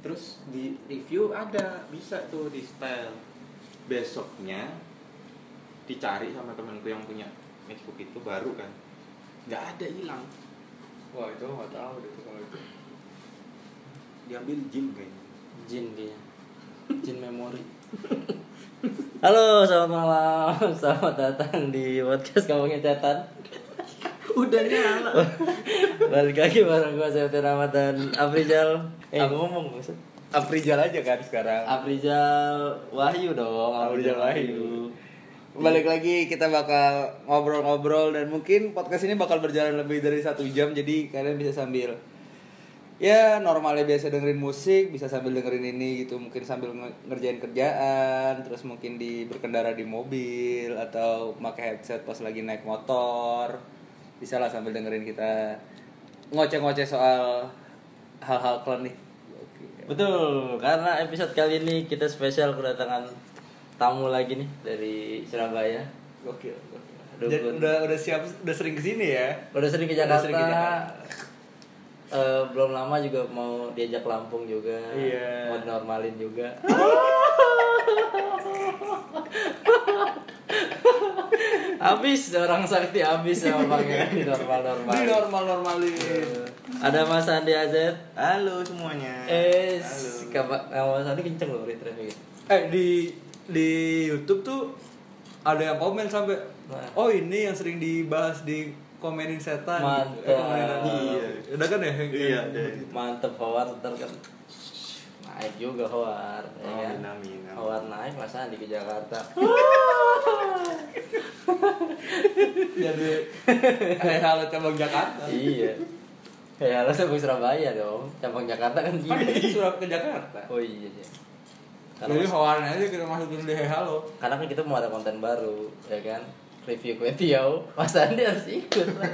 terus di review ada bisa tuh di style besoknya dicari sama temanku yang punya MacBook itu baru kan nggak ada hilang wah itu nggak tahu deh tuh kalau itu diambil jin kayaknya Jin dia. Jin memori. Halo, selamat malam. Selamat datang di podcast ngomongin catatan. udah nyala Balik lagi bareng gue saya Rahmat dan Afrizal. Eh ngomong maksud. Aprijal aja kan sekarang Afrizal Wahyu dong. Afrizal Wahyu. Balik lagi kita bakal ngobrol-ngobrol dan mungkin podcast ini bakal berjalan lebih dari satu jam jadi kalian bisa sambil ya normalnya biasa dengerin musik bisa sambil dengerin ini gitu mungkin sambil nge- ngerjain kerjaan terus mungkin di berkendara di mobil atau pakai headset pas lagi naik motor bisa lah sambil dengerin kita ngoceh-ngoceh soal hal-hal klinik Betul, karena episode kali ini kita spesial kedatangan tamu lagi nih dari Surabaya. Gokil. Aduh, Jadi gua- udah udah siap udah sering ke sini ya. Udah sering ke Udah Jakarta. sering ke Jakarta. Eh, belum lama juga mau diajak Lampung juga. Iya. Mau normalin juga. habis orang sakti habis sama pangeran di normal normal. Ini normal normalin. Ada Mas Andi Azet. halo semuanya Eh, halo kabar Mas Andi kenceng loh retraffic. Eh di di YouTube tuh ada yang komen sampai Nah. oh ini yang sering dibahas di komenin setan. Mantap. Eh, komenin- Iya. Udah kan ya? iya ada Mantep Howard ntar kan naik juga Howard ya Oh, kan? amin. Howard naik Mas Andi ke Jakarta Jadi kayak hal cabang Jakarta. iya ya harusnya gue Surabaya dong cabang Jakarta kan Kan gini itu surat ke Jakarta. oh iya iya karena, Jadi mas- hawan aja kita masukin di halo. karena kan kita mau ada konten baru ya kan review kue tiaw Mas Andi harus ikut lah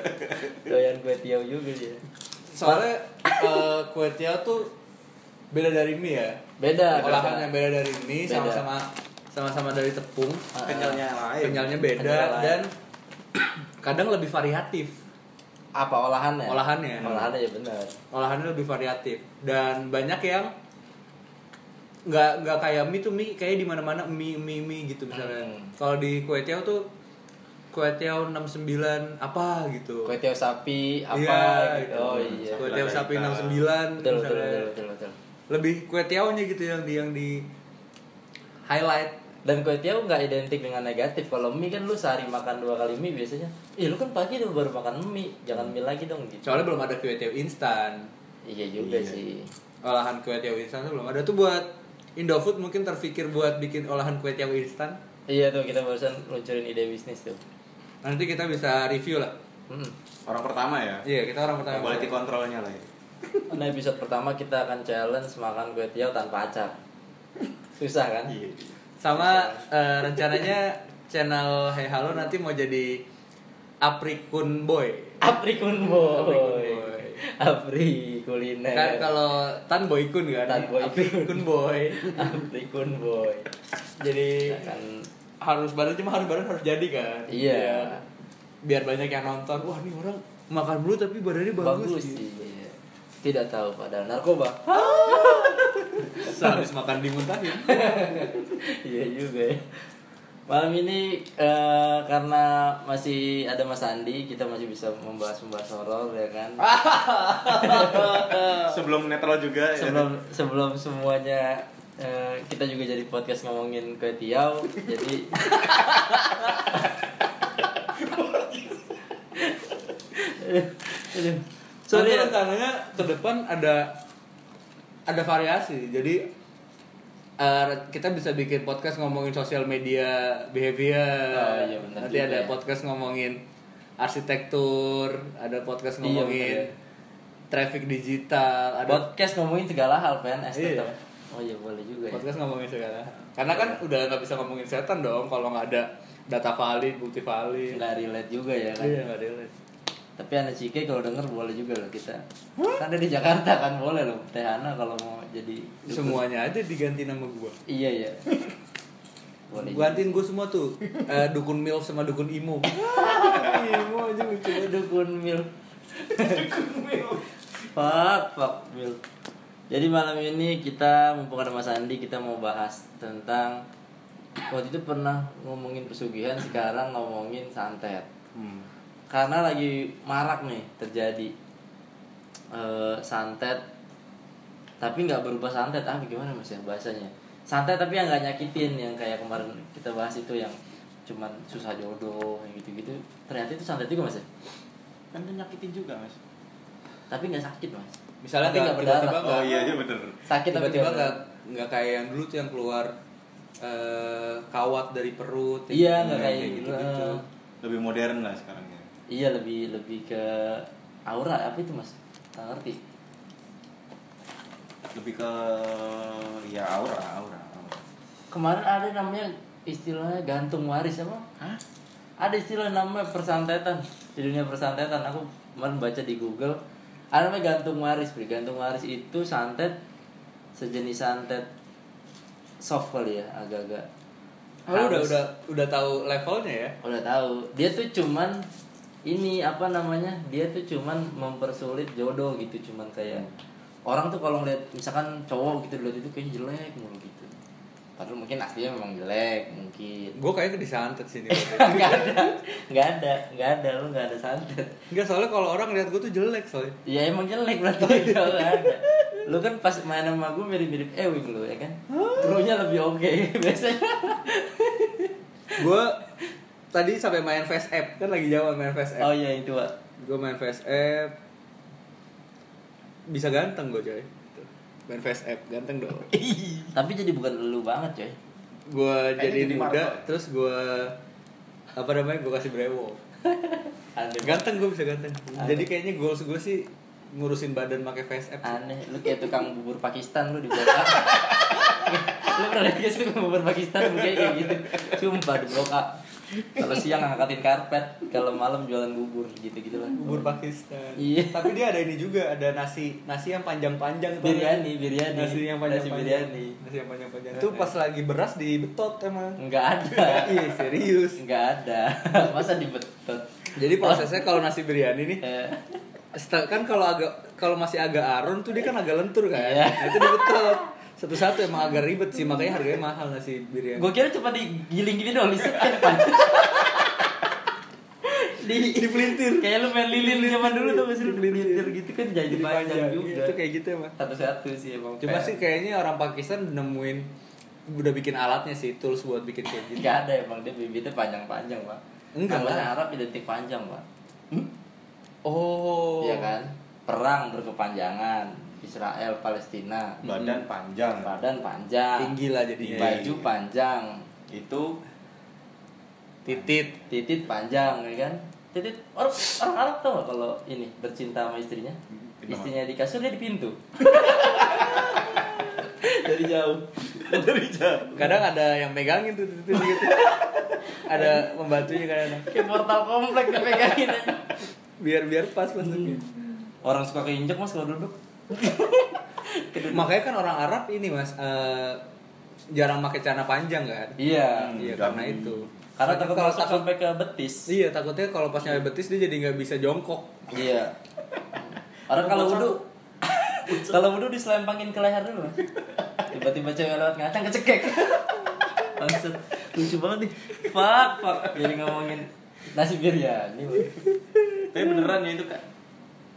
doyan kue tiaw juga dia. Soalnya eh, kue tiaw tuh beda dari mie ya. beda olahannya beda dari mie Beda. sama-sama sama-sama dari tepung. Ah, kenyalnya lain. Kenyalnya beda Kenyalnya lain. dan kadang lebih variatif. Apa olahannya? Olahannya. olahannya ya benar. Olahannya lebih variatif. Dan banyak yang nggak nggak kayak mie tuh mie kayak di mana mana mie mie mie gitu misalnya Hmm. kalau di kue tiaw tuh kue tiaw 69 apa gitu kue tiaw sapi apa Iya, gitu oh iya kue tiaw sapi Kita. 69 betul betul misalnya. betul betul, betul. lebih kue tiawnya gitu yang di yang di highlight Dan kue tiaw nggak identik dengan negatif. Kalau mie kan lu sehari makan dua kali mie biasanya. Ih lu kan pagi tuh baru makan mie, jangan mie lagi dong gitu. soalnya belum ada kue tiaw instan Iya juga Iya. sih. olahan kue tiaw instan tuh belum ada tuh buat Indofood mungkin terpikir buat bikin olahan kue tiaw instan Iya tuh kita barusan luncurin ide bisnis tuh. nanti kita bisa review lah Hmm. orang pertama ya iya kita orang pertama quality controlnya lah ya Nah episode pertama kita akan challenge makan kue tiaw tanpa acar. Susah kan? iya sama eh, rencananya channel Hey Halo nanti mau jadi Aprikun Boy Aprikun boy. Aprikun boy. Apri kuliner. kan kalau Tan Boykun kan Tan Boykun. Aprikun Boy Aprikun boy. jadi Akan harus badan cuma harus badan harus jadi kan Iya. biar banyak yang nonton wah nih orang makan dulu tapi badannya bagus, bagus sih. Tidak tahu padahal narkoba. sehabis makan dimuntahin Iya juga ya. Malam ini eh, karena masih ada Mas Andi, kita masih bisa membahas-membahas horor ya kan. sebelum netral juga ya. Sebelum sebelum semuanya eh, kita juga jadi podcast ngomongin kue tiaw, jadi. Soalnya ya. rencananya ke depan ada ada variasi. Jadi eh, kita bisa bikin podcast ngomongin sosial media behavior. Oh, iya, benar Nanti juga ada ya. podcast ngomongin arsitektur, ada podcast Iya, ngomongin benar traffic digital, ada podcast ngomongin segala hal PNS Iya. tetap. Oh iya boleh juga ya. podcast ngomongin segala. hal. Karena kan udah nggak bisa ngomongin setan dong kalau nggak ada data valid, bukti valid. Nggak relate juga ya kan. Iya, nggak relate. Tapi anak Cike kalau denger boleh juga loh kita. Kan ada di Jakarta kan boleh loh. Teh Hana kalau mau jadi dukun. Semuanya aja diganti nama gua. Iya iya. Boleh. Gantiin gue semua tuh Eh, Dukun milf sama dukun imo Imo aja lucu juga. dukun mil. Dukun mil. Fuck, fuck mil. Jadi malam ini kita mumpung ada Mas Andi kita mau bahas tentang waktu itu pernah ngomongin pesugihan sekarang ngomongin santet. Hmm. Karena lagi marak nih terjadi eh, santet tapi nggak berubah santet ah gimana mas ya bahasanya santet tapi yang nggak nyakitin yang kayak kemarin kita bahas itu yang cuman susah jodoh yang gitu-gitu ternyata itu santet juga mas ya Kan itu nyakitin juga, Mas. tapi nggak sakit mas Misalnya Tapi nggak berdarah. nggak Oh iya, iya bener. sakit tapi tiba-tiba nggak nggak kayak yang dulu tuh yang keluar eh, kawat dari perut Iya, nggak kayak gitu gitu. gitu Lebih modern lah sekarang ya. Iya lebih lebih ke aura apa itu mas? Nggak ngerti. Lebih ke ya aura, aura, aura. kemarin ada namanya istilahnya gantung waris apa? Hah? ada istilah namanya persantetan di dunia persantetan. Aku kemarin baca di Google ada namanya gantung waris. Bri. gantung waris itu santet sejenis santet soft kali ya agak-agak Oh, udah udah udah tahu levelnya ya? Udah tahu. Dia tuh cuman ini apa namanya dia tuh cuman mempersulit jodoh gitu cuman kayak orang tuh kalau ngeliat misalkan cowok gitu lihat itu kayaknya jelek mulu gitu. Padahal mungkin aslinya memang jelek mungkin. Gue kayaknya disantet sini nggak ada nggak ada nggak ada lu nggak ada santet. Enggak soalnya kalau orang lihat gue tuh jelek soalnya. Ya emang jelek berarti. Nggak ada. Lu kan pas main sama gue mirip-mirip Ewing lu ya kan? Krunya lebih oke biasanya. Gue tadi sampai main face app kan lagi jawab main face app. Oh iya itu Pak. gue main face app. Bisa ganteng gue coy. Main face app ganteng dong. Tapi jadi bukan lu banget coy. Gue jadi jadi muda Marvel. terus gue apa namanya gue kasih brewo. Ganteng gue bisa ganteng. Aneh. jadi kayaknya goals gue sih ngurusin badan pakai face app sih. aneh. Lu kayak tukang bubur Pakistan lu di A lu pernah lihat sih tukang bubur Pakistan kayak kayak gitu? Sumpah di A kalau siang ngangkatin karpet kalau malam jualan bubur gitu gitu lah bubur Pakistan. Iya. tapi dia ada ini juga ada nasi nasi yang panjang-panjang tuh. biryani biryani. Nasi yang nasi panjang-panjang biryani. Nasi yang panjang-panjang. Itu pas lagi beras dibetot emang. Nggak ada. Iya serius. Nggak ada. Masa dibetot jadi prosesnya kalau nasi biryani nih Eh, kan kalau agak kalau masih agak aron tuh dia kan agak lentur kan. Iya. itu dibetot satu-satu emang agak ribet sih makanya harganya mahal nasi biryani. Gue kira cuma digiling gini doang liset kan di di pelintir kayak lu main lilin zaman dulu tuh masih lu pelintir gitu kan jadi panjang juga. Iya, itu kayak gitu emang. Satu-satu sih emang cuma sih kayaknya orang Pakistan nemuin udah bikin alatnya sih tools buat bikin kayak gitu Nggak ada emang dia bibitnya panjang-panjang pak. Enggak lah. Arab identik panjang pak. Oh. Iya kan? Perang berkepanjangan Israel Palestina. Badan panjang. Badan panjang. Tinggi lah jadinya. Baju panjang. Itu titit. Titit panjang ya kan? Titit orang, orang Arab tau gak kalau ini bercinta sama istrinya? Kenapa? Istrinya di kasur dia di pintu. Dari jauh. Dari jauh. kadang ada yang megangin tuh titit gitu. Ada pembantunya kadang Kayak portal komplek dipegangin aja. Biar biar pas masuknya. Orang suka keinjek mas kalau duduk. Makanya kan orang Arab ini mas eh, jarang pakai celana panjang kan Iya iya Hmm, karena gabi. itu Karena takut kalau takut sampai ke betis iya takutnya kalau pas nyampe betis dia jadi nggak bisa jongkok Iya. Orang kalau wudhu kalau wudhu diselempangin ke leher dulu. Tiba-tiba cewek lewat ngacang kecekek. Bangsat. Lucu banget nih. Fuck, fuck. Jadi ngomongin nasi biryani. Tapi beneran ya itu kak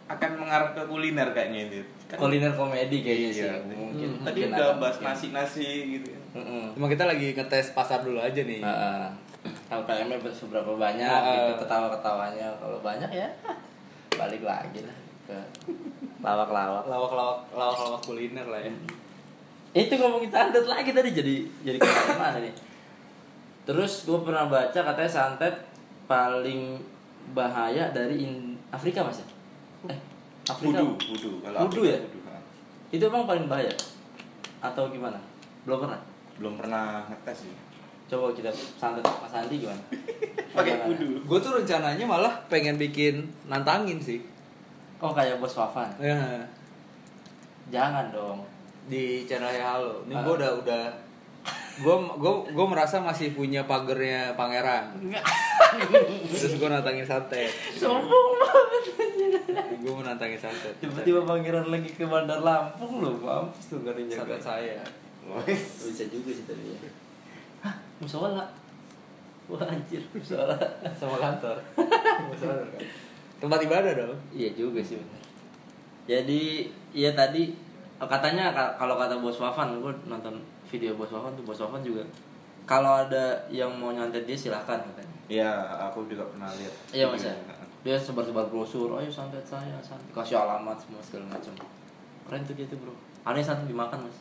akan mengarah ke kuliner kayaknya itu. Kan Kuliner komedi kayaknya sih. Iya. Mungkin. Tadi mungkin udah bahas mungkin. nasi-nasi gitu ya. Mm-mm. cuma kita lagi ngetes pasar dulu aja nih Heeh. LPM-nya seberapa banyak Heeh. gitu ketawa-ketawanya. Kalau banyak ya balik lagi lah ke lawak-lawak. lawak-lawak lawak-lawak kuliner lah ya itu ngomongin santet lagi tadi jadi jadi ke mana nih terus gue pernah baca katanya santet paling bahaya dari In- Afrika mas ya eh Afrika Wudu, wudu. Kalau Afrika ya? wudu, ha. itu emang paling bahaya atau gimana belum pernah Belum pernah ngetes sih. coba kita santet Mas Andi gimana Pakai wudu. gue tuh rencananya malah pengen bikin nantangin sih oh kayak bos Wafan ya jangan dong di channel halo ini Ah. gue udah udah gue gue gue merasa masih punya pagernya pangeran. Terus gue nantangin santet. Sombong banget gue menantangin santet. Tiba-tiba pangeran lagi ke Bandar Lampung loh mampus tuh gak santet saya. Bisa juga sih tadi ya. Hah musola? Wah anjir musola. Sama kantor. Tempat ibadah dong. Iya juga sih benar jadi iya tadi katanya ka- kalau kata bos Wafan gue nonton video bos Wafan tuh bos Wafan juga. Kalau ada yang mau nyantet dia silahkan katanya. Ya aku juga pernah lihat iya mas ya? dia sebar-sebar brosur ayo santet saya santet. Kasih alamat semua segala macam. Keren tuh dia tuh bro. Yang santet dimakan mas.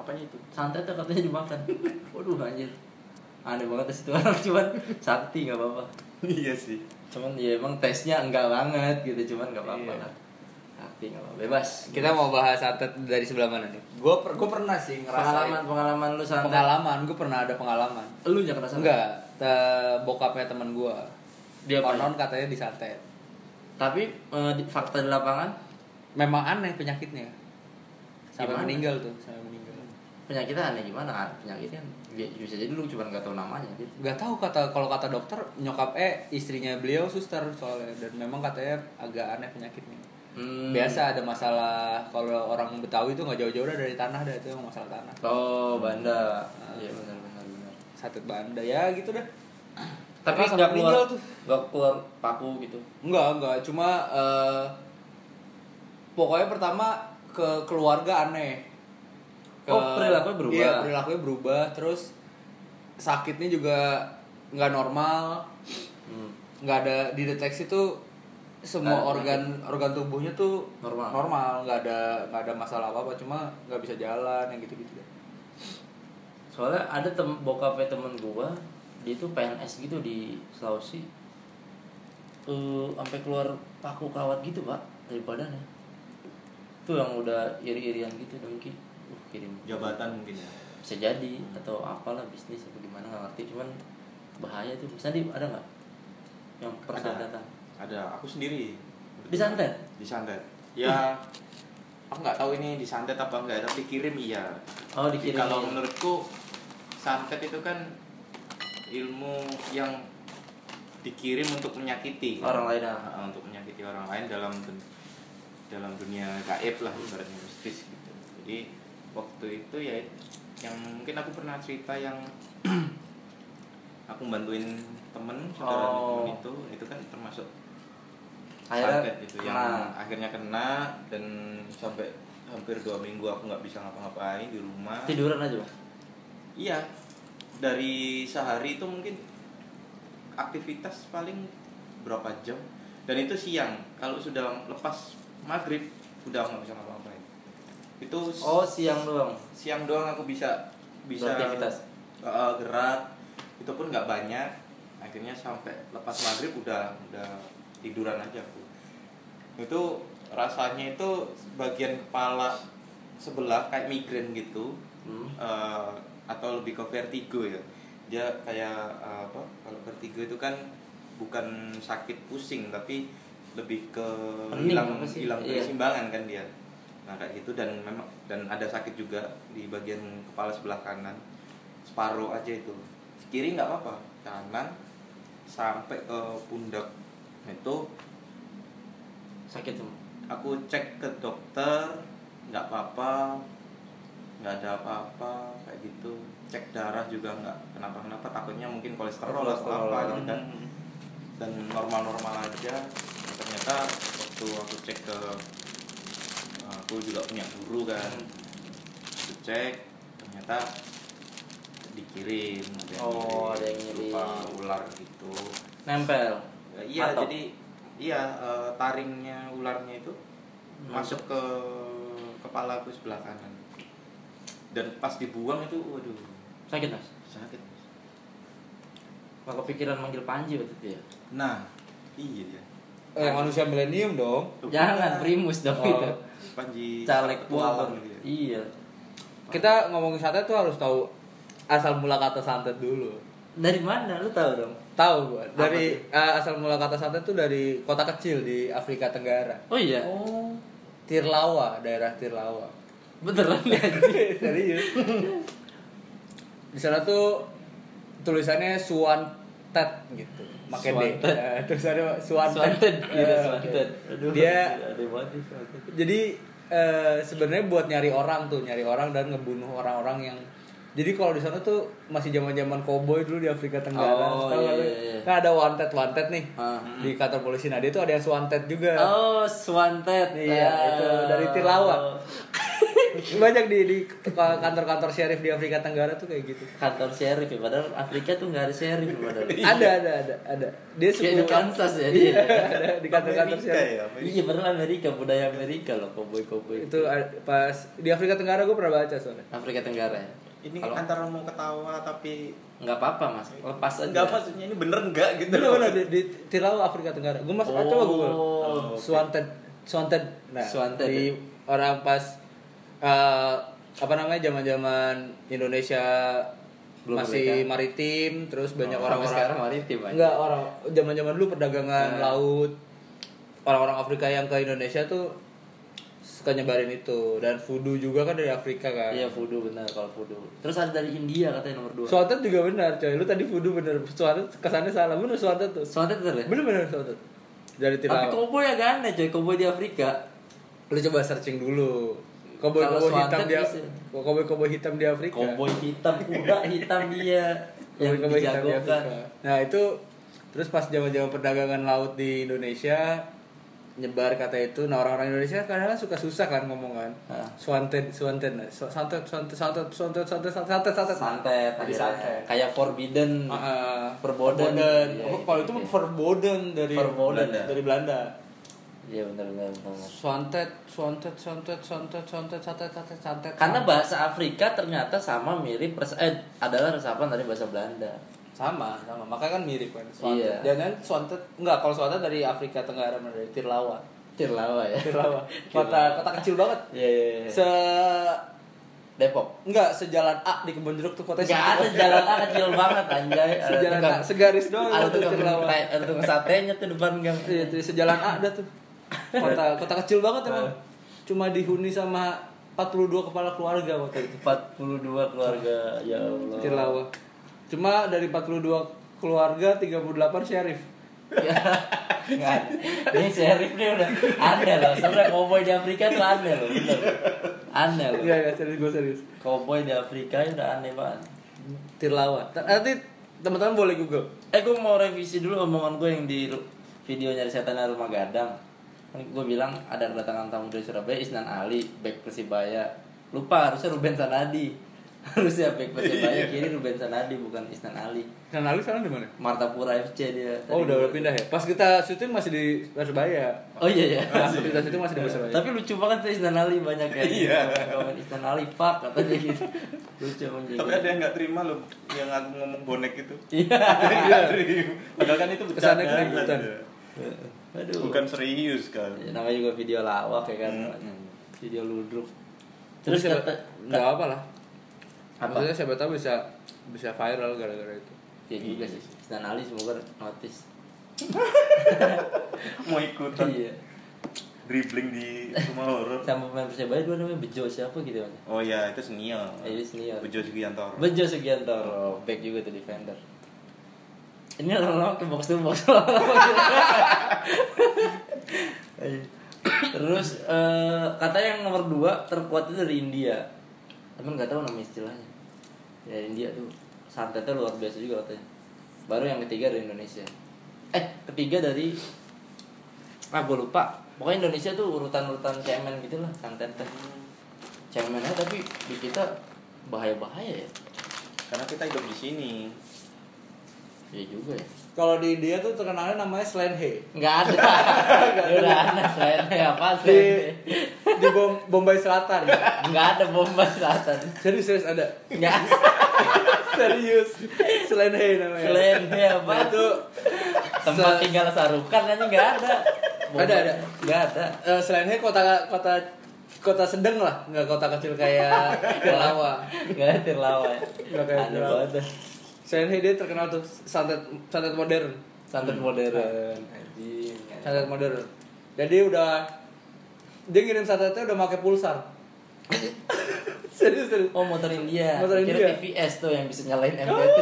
Apanya itu? Santet tuh katanya dimakan. Waduh anjir. Aneh banget sih tuh orang cuman sakti nggak apa-apa. Iya sih. Cuman ya emang tesnya enggak banget gitu cuman nggak apa-apa Iya. lah sakti nggak apa bebas. Kita mau bahas santet dari sebelah mana nih? Gue gue pernah sih ngerasain. Pengalaman pengalaman lu santet pengalaman gue pernah ada pengalaman. Lu jangan rasa enggak te- bokapnya teman gue Dia apa? konon katanya disantet tapi eh, di- fakta di lapangan? Memang aneh penyakitnya. Sampai Gimana? meninggal tuh sampai meninggal. Penyakitnya aneh gimana? Kan penyakitnya bi- bisa jadi lu cuma nggak tahu namanya gitu. Nggak tahu kata kalau kata dokter nyokap eh istrinya beliau suster soalnya. Dan memang katanya agak aneh penyakitnya Hmm. biasa ada masalah kalau orang betawi itu nggak jauh-jauh dari tanah dah itu masalah tanah oh banda Ah. iya benar benar benar santet banda ya gitu dah tapi nggak keluar tuh. nggak keluar paku gitu Enggak, enggak. Cuma eh, pokoknya pertama ke keluarga aneh. Oh, perilakunya berubah. Iya, perilakunya berubah. Terus sakitnya juga nggak normal. hmm. Nggak ada dideteksi tuh semua organ organ tubuhnya tuh Normal. normal nggak ada nggak ada masalah apa apa cuma nggak bisa jalan yang gitu gitu soalnya ada tem bokapnya temen gua dia tuh PNS gitu di Sulawesi. Eh sampai keluar paku kawat gitu pak dari badannya. Tuh yang udah iri-irian gitu dongki uh kirim. Jabatan mungkin ya? Bisa jadi atau apalah bisnis atau gimana nggak ngerti cuman bahaya tuh. Misalnya di- ada nggak? Yang pernah Ada. aku sendiri disantet disantet ya aku nggak tahu ini disantet apa enggak tapi kirim iya oh dikirim kalau menurutku santet itu kan ilmu yang dikirim untuk menyakiti Orang lain, ah. Ah, untuk menyakiti orang lain dalam dalam dunia gaib lah ibaratnya mistis gitu jadi waktu itu ya yang mungkin aku pernah cerita yang aku bantuin temen saudara Oh. temen itu itu kan termasuk akhirnya santet itu yang kena. akhirnya kena dan sampai hampir dua minggu aku nggak bisa ngapa-ngapain di rumah. Tiduran aja bang? Iya. Dari sehari itu mungkin aktivitas paling berapa jam. Dan itu siang. Kalau sudah lepas maghrib udah nggak bisa ngapa-ngapain. Itu oh siang doang? Siang doang aku bisa bisa Beraktivitas. uh, gerak. Itu pun nggak banyak. Akhirnya sampai lepas maghrib udah udah tiduran aja aku itu rasanya itu bagian kepala sebelah kayak migrain gitu. Hmm. uh, atau lebih ke vertigo ya. Dia kayak uh, apa kalau vertigo itu kan bukan sakit pusing tapi lebih ke hilang hilang Iya. keseimbangan kan dia. Nah kayak gitu. Dan memang dan ada sakit juga di bagian kepala sebelah kanan. Separuh aja itu. Kiri nggak apa-apa. Kanan sampai ke pundak. Nah, itu sakit semua. Aku cek ke dokter nggak apa-apa nggak ada apa-apa kayak gitu. Cek darah juga nggak kenapa-kenapa takutnya mungkin kolesterol atau apa gitu kan. Dan normal-normal aja. Dan ternyata waktu aku cek ke aku juga punya guru kan. Aku cek ternyata dikirim ada yang Oh, ngirim, ada yang ngirim. ular gitu. Nempel? Ya, iya Matok. jadi iya eh, taringnya ularnya itu masuk ke kepala aku sebelah kanan. Dan pas dibuang itu waduh. Sakit mas? Sakit nggak kepikiran manggil Panji waktu itu ya? Nah iya dia. Eh, manusia milenium dong. Tuh, jangan bukan. primus dong Oh. itu Panji caleg Bogor gitu ya. iya. Kita ngomongin santet tuh harus tahu asal mula kata santet dulu. Dari mana? Lu tahu dong tahu gua. Dari eh, asal mula kata santet tuh dari kota kecil di Afrika Tenggara. Oh iya? Oh. Tirlawa daerah Tirlawa. Beneran ya serius. Di sana tuh tulisannya Swanted gitu. Pakai D. Swanted. Ya, tulisannya Swanted, Swanted gitu, Eh, Swanted. Aduh, dia jadi eh, sebenarnya buat nyari orang tuh nyari orang dan ngebunuh orang-orang yang jadi kalau di sana tuh masih zaman-zaman cowboy dulu di Afrika Tenggara. Oh, iya, iya, iya. Kan ada wanted wanted nih Ah. di kantor polisi. Nah dia tuh ada yang wanted juga. Oh, Swanted. Iya, Ah. itu dari Tilawa. Banyak di di kantor-kantor sheriff di Afrika Tenggara tuh kayak gitu. Kantor sheriff ya, padahal Afrika tuh nggak ada sheriff padahal. Ada ada ada ada. Dia Kayak di Kansas ya Iya, dia. ada di kantor-kantor Amerika sheriff. ya Amerika. Iya, padahal Amerika, budaya Amerika loh, koboi-koboi. Itu a- pas di Afrika Tenggara gue pernah baca soalnya. Afrika Tenggara ya. Ini Kalau- antara mau ketawa tapi nggak apa-apa mas, lepas aja. enggak maksudnya ini bener enggak gitu Bener bener di, di Tilawa Afrika Tenggara. Gue masuk coba gue. Oh, oke. Swanted Swanted. Nah, Swanted, di orang pas eh, apa namanya zaman-zaman Indonesia Belum masih merdeka. maritim, terus banyak orang-orang sekarang maritim aja. Enggak, orang zaman-zaman dulu perdagangan Nah. laut. Orang-orang Afrika yang ke Indonesia tuh suka nyebarin itu dan voodoo juga kan dari Afrika kan. Iya voodoo benar kalau voodoo. Terus ada dari India katanya nomor dua. Swanted juga benar, coy. Lu tadi voodoo bener. Swanted kesannya salah. Bener Swanted tuh. Swanted bener ya? Bener bener Swanted. Dari Tapi Tilawa. koboi agak aneh coy, koboi di Afrika. Lu coba searching dulu. Koboi koboi hitam Swanted di bisa. Koboi koboi hitam di Afrika. Koboi hitam, kuda hitam dia yang Koboi-koboi hitam di. Afrika. Nah, itu terus pas zaman-zaman perdagangan laut di Indonesia nyebar kata itu nah orang-orang Indonesia kadang suka susah kan ngomong kan Hah. swanted swanted nah. santet santet santet santet santet santet santet Santet, akhirnya. santet kayak forbidden. Ah, Verboden. Verboden. Iya, Oh, gitu, kalau itu gitu. verboden dari Verboden. dari Belanda Iya benar benar. Swantet, swantet, swantet, swantet, swantet, santet, santet, santet. Karena bahasa Afrika ternyata sama mirip res eh adalah resapan dari bahasa Belanda. Sama, sama. Makanya kan mirip kan. Iya. Jangan swantet enggak kalau swantet dari Afrika Tenggara dari Tirlawa. Tirlawa ya. Tirlawa. Kota kota kecil banget. Iya iya. iya. Se Depok. enggak sejalan A di kebun jeruk tuh kotanya. Gak ada jalan A kecil banget anjay. Sejalan A, segaris doang Ada tuh Tirlawa. ada tukang satenya tuh depan gang. Iya, tuh sejalan A ada tuh. Kota kota kecil banget emang. Cuma dihuni sama 42 kepala keluarga waktu itu. 42 keluarga ya Allah. Tirlawa. Cuma dari 42 keluarga 38 sheriff. Ya, nggak. Ini sheriff nih udah aneh loh. Sebenarnya cowboy di Afrika tuh aneh loh, bener. Aneh loh. Iya, iya, serius gue serius. Cowboy di Afrika udah aneh banget. Tirlawa. Nanti teman-teman boleh Google. Eh gue mau revisi dulu omongan gue yang di ru- video nyari setan rumah gadang. Kan gue bilang ada kedatangan tamu dari Surabaya Isnan Ali, back Persibaya. Lupa harusnya Ruben Sanadi. harusnya back Persibaya kiri Ruben Sanadi bukan Isnan Ali. Nah, lalu sekarang di mana? Martapura FC dia. Oh, Tadi udah, udah pindah ya. Pas kita syuting masih di Persebaya. Oh iya ya. Pas kita syuting masih di Persebaya. Tapi lucu banget tuh Isnan Ali banyak ya. Iya. Komen Isnan Ali fuck katanya gitu. Lucu emang tapi gitu. ada yang nggak terima loh yang aku ngomong bonek itu Iya. nggak terima padahal kan itu Kesannya bercanda keributan. Aduh. bukan serius kan Ya, namanya juga video lawak ya kan. Hmm. Video ludruk. Terus Terus kata enggak apa lah. Apa? Maksudnya siapa tahu bisa bisa viral gara-gara itu. Ya juga sih. Isnan Ali semoga notice. mau ikutan Iya. dribbling di rumah horor Sama pemain Persebaya dua namanya Bejo siapa gitu kan. oh ya itu senior Eh, senior. Bejo Sugiantoro Bejo Sugiantoro, back juga tuh defender. Ini lama-lama ke box to box. Terus eh, katanya yang nomor dua terkuat itu dari India. Tapi nggak tahu nama istilahnya. Ya India tuh santetnya luar biasa juga katanya. Baru yang ketiga dari Indonesia. Eh ketiga dari ah gue lupa. Pokoknya Indonesia tuh urutan-urutan cemen gitu lah santetnya. Cemennya tapi di kita bahaya-bahaya ya. karena kita hidup di sini Iya juga ya. Kalau di India tuh terkenalnya namanya Slenhe. Enggak ada. Ya udah aneh selain apa Di selain di Bom- Bombay Selatan. Enggak ada bomba selatan. Serius serius ada. Enggak Serius. Slenhe namanya. selain apa Nah, itu tempat se- tinggal sarukan aja enggak ada. Ada, ada. Enggak ada. eh, Slenhe kota kota kota sedang lah, nggak kota kecil kayak Tirlawa. Enggak ada terlawa. Nggak kayak Aneh Slenhe dia terkenal tuh santet santet modern. Santet modern. Anjing. Santet modern. Jadi udah dia ngirim santetnya udah pakai pulsar. serius serius Oh motor India. Motor Kira India. TVS tuh yang bisa nyalain MP3.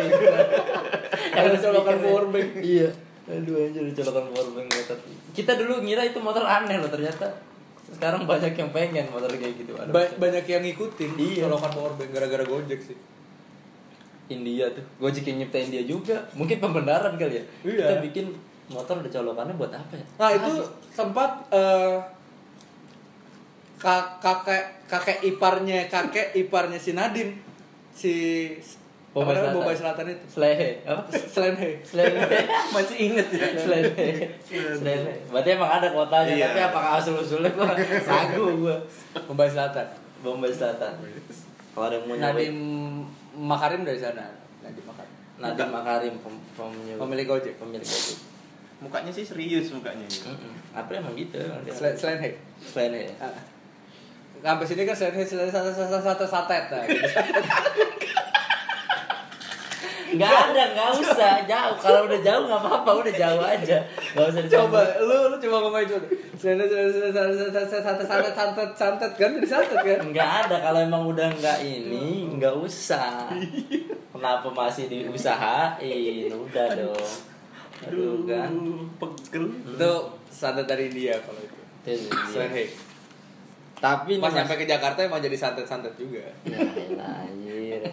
Ada colokan speaker. powerbank. Iya. Aduh anjir colokan powerbank motor. Kita dulu ngira itu motor aneh loh ternyata. Sekarang banyak yang pengen motor kayak gitu. Ba- banyak yang ngikutin Iya. colokan powerbank gara-gara gojek sih India tuh. Gojek yang nyiptain dia juga. Mungkin pembenaran kali ya. Iya. Kita bikin motor ada colokannya buat apa ya? Nah itu sempat eh, kak- kakek kakek iparnya kakek iparnya si Nadine si namanya, Selatan. Bombay Selatan itu Slehe. Apa? Slenhe Slehe. Masih inget ya. Slehe. Slehe. Berarti emang ada kotanya, Iya. tapi apakah asal-usulnya gua ragu gua. Bombay Selatan Bombay Selatan. Kalau ada yang mau nyobain Nadiem Makarim dari sana Nadiem Makarim Nadiem Makarim pem, pemilik pemilik gojek pemilik Gojek. Mukanya sih serius mukanya. Mm-mm. Apa emang gitu? dia. Slen- Slenhe Selain ya. Ah. sampai sini kan Slenhe Slenhe satu satu satu satet nah, gitu. Nggak ada, nggak usah jauh. Kalau udah jauh nggak apa-apa, udah jauh aja. Nggak usah coba dicoba. lu lu coba ngomong itu Slenhe santet santet santet santet kan jadi santet kan Nggak ada kalau emang udah nggak ini, nggak usah. Kenapa masih diusahain? Udah dong. Aduh kan. pegel. itu santet dari India kalau itu dia. Slenhe Tapi pas nyampe ke Jakarta emang jadi santet-santet juga Ya elah, anjir.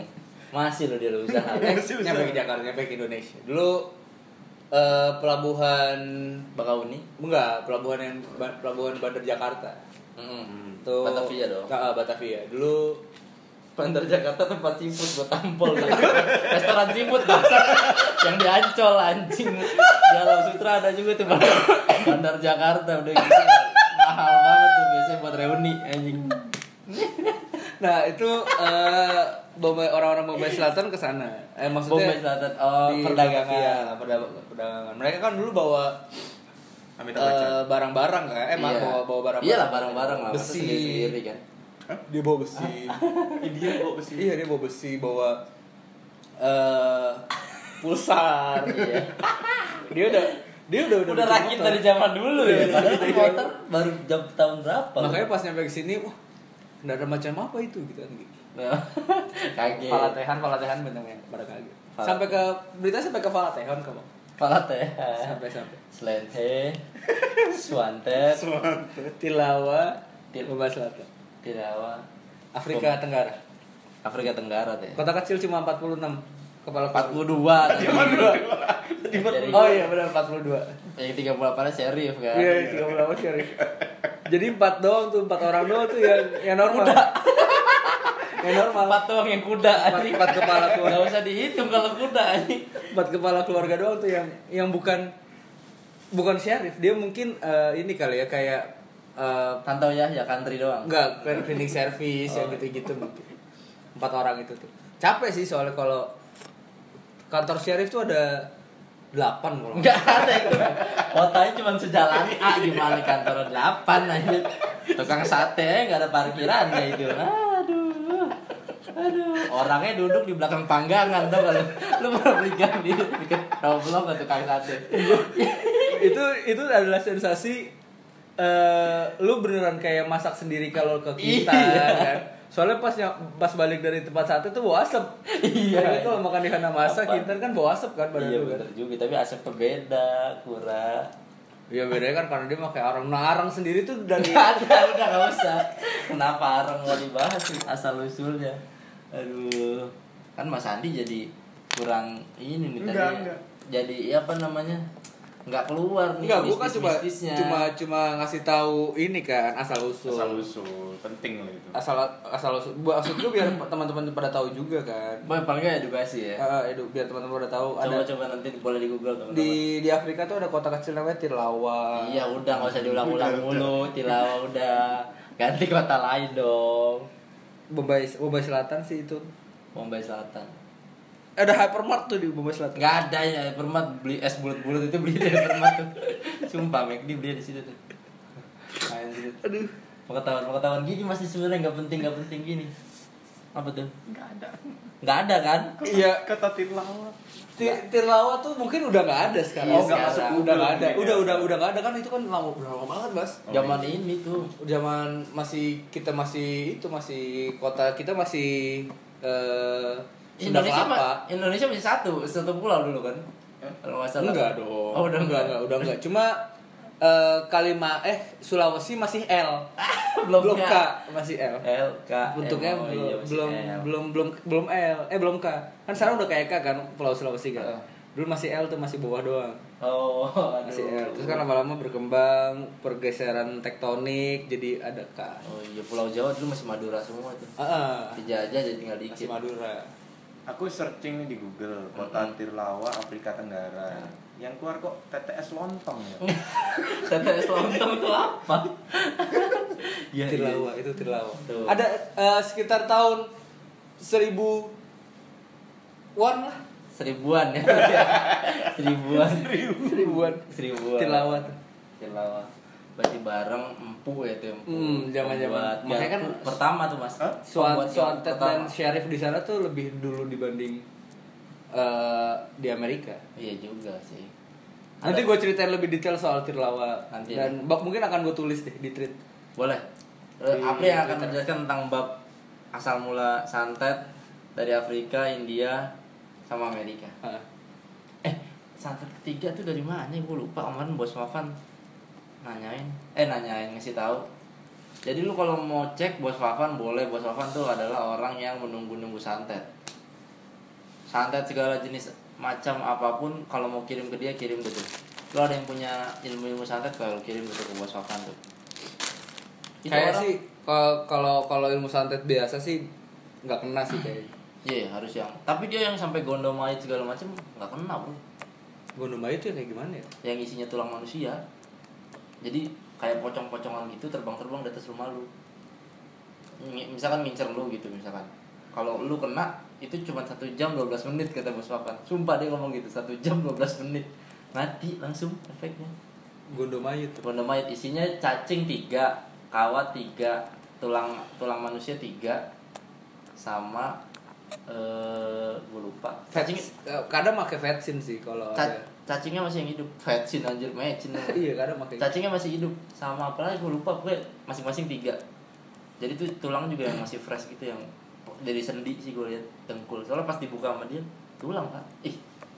Masih lo dia lo usaha. Masih usaha. nyampe ke Jakarta nyampe ke Indonesia dulu eh, pelabuhan Bakauni. enggak pelabuhan yang pelabuhan bandar Jakarta Mm. tuh Batavia dong. Ah, Batavia dulu Bandar Jakarta tempat seafood buat tampol gitu. Restoran seafood bangsa yang di Ancol anjing. Di Alam Sutra ada juga tuh Bandar, Bandar Jakarta udah gitu. Mahal banget tuh biasanya buat reuni anjing. Nah itu eh, Bombay orang-orang Bombay Selatan ke sana eh maksudnya Bombay Selatan oh di perdagangan. Perda- perdagangan mereka kan dulu bawa eh, barang-barang kan eh Iya. bawa bawa barang-barang Iyalah barang-barang lah. besi sendiri kan. dia bawa besi India bawa besi. iya dia bawa besi bawa eh pulsar Iya. dia udah dia udah Udah bikin rakit motor. dari zaman dulu ya. Iya, Padahal dari motor baru jam tahun berapa? makanya pas nyampe ke sini wah nggak ada macam apa itu gitu kan gitu. kaget. Falatehan, Falatehan bentuknya pada kaget. Falat- Sampai ke berita sampai ke Falatehan kamu. Falatehan. Sampai sampai. Slenhe. Swantet. Tilawa, Til- Bombay Selatan. Tirawa. Afrika Tenggara. Afrika Tenggara teh. Kota kecil cuma 46 kepala keluarga. 42 Jadi Oh iya benar 42. yang 38 nya serius kan. Iya, 38 syarif. Jadi 4 doang tuh, 4 orang doang tuh yang yang normal. yang normal. Empat doang yang kuda Empat, empat kepala Nggak keluarga. usah dihitung kalau kuda. Empat kepala keluarga doang tuh yang yang bukan bukan syarif. Dia mungkin eh, ini kali ya kayak eh, Tantau ya, ya country doang. Enggak, cleaning service yang Oh. gitu-gitu mungkin. Empat orang itu tuh. Capek sih soalnya kalau kantor sheriff tuh ada delapan kalau nggak ada itu. Kotanya cuma sejalan A gimana kantor 8 aja. Tukang sate aja enggak ada parkirannya itu. Aduh. Aduh, orangnya duduk di belakang panggangan tuh kalau lu mau beli gang di bikin roblok ke tukang sate. itu itu adalah sensasi eh lu beneran kayak masak sendiri kalau ke kita Iya. kan. Soalnya pas nyam- pas balik dari tempat sate tuh bawa asap. Iya. Kalau kalau makan di sana masak Apa? kita kan bawa asap kan badan iya kan. bener juga, tapi asapnya beda, kurang. Iya bedanya kan karena dia pakai arang. Nah arang sendiri tuh dari Gak ada, udah gak usah. Kenapa orang mau dibahas sih asal usulnya? Aduh, kan Mas Andi jadi kurang ini nih Enggak, tadi. enggak. Jadi apa namanya? Nggak keluar nih Enggak, gua kan cuma cuma cuma ngasih tahu ini kan asal usul. Asal usul penting loh itu. asal asal usul maksud gue biar teman-teman pada tahu juga kan Boy, paling nggak edukasi ya. Eh, edu, biar teman-teman pada tahu ada Coba-coba nanti boleh di Google teman-teman. di di Afrika tuh ada kota kecil namanya Tilawa Iya udah nggak usah diulang-ulang mulu, tilawa udah ganti kota lain dong. Bombay Bombay Selatan sih itu Bombay Selatan. Ada hypermart tuh di Bombay Selatan Gak ada ya, permat beli es bulat-bulat itu beli dari permat tuh. Sumpah, McD beli di situ tuh. Aduh Pengetahuan pengetahuan gini masih sebenarnya nggak penting nggak penting gini. Apa tuh? nggak ada Nggak ada kan? Iya. kata Tirlawa Ti- Tirlawa tuh mungkin udah nggak ada sekarang. Iya, oh, nggak masuk udah nggak ada. Iya. Udah udah udah nggak ada kan itu kan lama udah lama banget, Mas. Zaman ini tuh. Zaman masih kita masih itu masih kota kita masih eh Indonesia ma- Indonesia masih satu, satu pulau dulu kan? Kalau nggak salah. Enggak dong. Oh, udah enggak, enggak, udah enggak. Cuma eh Kalima eh Sulawesi masih L. belum belum K. K, masih L. L K. Bentuknya oh, belum, iya, masih belum L. belum belum belum L. Eh belum K. Kan sekarang udah kayak K kan Pulau Sulawesi kan. Dulu masih L tuh masih bawah doang. Oh, aduh. Masih L. Terus kan lama-lama berkembang pergeseran tektonik jadi ada K. Oh iya Pulau Jawa dulu masih Madura semua tuh. Heeh. Dijajah jadi tinggal masih dikit. Madura. Aku searching nih di Google kota Mm-mm. Tirlawa Afrika Tenggara yang keluar kok TTS lontong ya TTS lontong tuh apa? Iya, Tirlawa itu Tirlawa. Tuh. Ada eh, sekitar tahun 1000 wan lah. Seribuan ya. Seribuan. Seribuan. Seribuan. Tirlawa. Tirlawa. Berarti bareng empu ya tuh empu. Hmm. Pembuat Makanya kan pertama tuh Mas. Suantet garpu dan. Syarif di sana tuh lebih dulu dibanding eh, di Amerika. Iya juga sih. Nanti gue ceritain lebih detail soal Tirlawa Nanti. dan bak mungkin akan gue tulis deh di tweet. Boleh. Eh, Di Apa yang akan menjelaskan tentang bab asal mula santet dari Afrika, India, sama Amerika. Eh, santet ketiga tuh dari mana? Gue lupa kemarin bos Wafan nanyain. Eh nanyain ngasih tahu. Jadi lu kalau mau cek bos Wafan boleh. Bos Wafan tuh adalah orang yang menunggu-nunggu santet. Santet segala jenis macam apa pun kalau mau kirim ke dia kirim tuh. Lu ada yang punya ilmu-ilmu santet kalau kirim tuh ke bos Wafan tuh. Kayak sih kalau kalau ilmu santet biasa sih nggak kena sih kayaknya. Iya harus yang. Tapi dia yang sampai gondomait segala macam nggak kena bro. Gondomai itu kayak gimana ya? Yang isinya tulang manusia. Jadi kayak pocong-pocongan gitu terbang-terbang di atas rumah lu. Misalkan ngincer lu gitu misalkan. Kalau lu kena itu cuma satu jam 12 menit kata bos papan. Sumpah dia ngomong gitu satu jam 12 menit mati langsung efeknya. Gondomai itu. Gondomait isinya cacing tiga, kawat tiga, tulang tulang manusia tiga, sama eh gue lupa. Cacing Cacing kadang pakai vetsin sih kalau. Cacingnya masih yang hidup. Vetsin anjir mecin. iya kadang pakai. Cacingnya masih hidup. Sama apa lagi gue lupa pokoknya masing-masing tiga. Jadi tuh tulang juga yang masih fresh gitu yang dari sendi sih gue lihat dengkul. Soalnya pas dibuka sama dia tulang kan. Ih,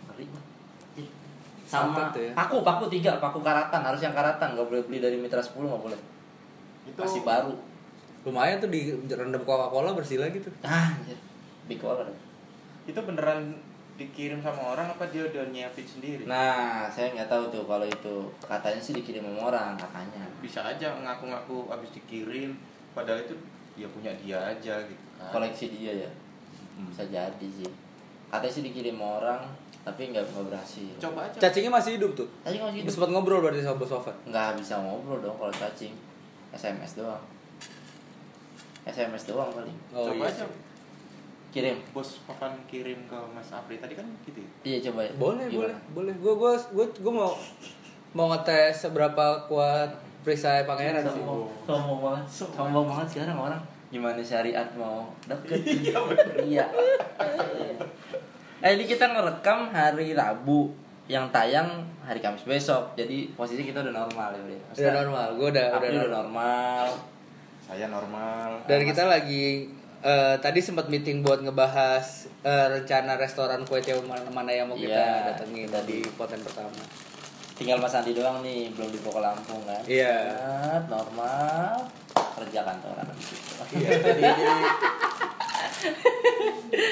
ngeri banget. Ih. Sama ya. paku, paku tiga, paku karatan harus yang karatan, nggak boleh beli dari Mitra 10 nggak boleh. itu Masih baru. Lumayan tuh di rendam Coca-Cola bersih lagi tuh. Ah, anjir. Big collar. itu beneran dikirim sama orang apa dia udah nyiapin sendiri Nah, saya nggak tahu tuh kalau itu katanya sih dikirim sama orang katanya. bisa aja ngaku-ngaku abis dikirim padahal itu ya punya dia aja gitu kan. Koleksi dia ya. Hmm. Bisa jadi sih. Katanya sih dikirim sama orang tapi nggak berhasil. coba aja Cacingnya masih hidup tuh. Tadi nggak gitu. Sempat ngobrol berarti sama Bos Sofan. Nggak bisa ngobrol dong kalau cacing. SMS doang. SMS doang paling. Oh, coba iya aja sih. Kirim. bos Papan kirim ke Mas Apri tadi kan gitu ya Iya coba. Boleh, Gimana? boleh, boleh. Gue gue gue gue mau mau ngetes seberapa kuat perisai pangeran sih. Sombong, sombong banget, sombong banget sekarang orang. Gimana syariat mau deket? Iya, Iya. Eh ini kita ngerekam hari Rabu yang tayang hari Kamis besok. Jadi posisi kita udah normal ya, Bre. Udah normal, gue udah udah udah normal. saya normal Dan kita lagi eh, tadi sempat meeting buat ngebahas eh, rencana restoran kue tiaw mana, mana yang mau kita Iya, datengin kita di poten pertama. Tinggal Mas Andi doang nih, belum dibawa ke Lampung kan? Iya. Set, normal. Kerja kantoran gitu. Iya, jadi, jadi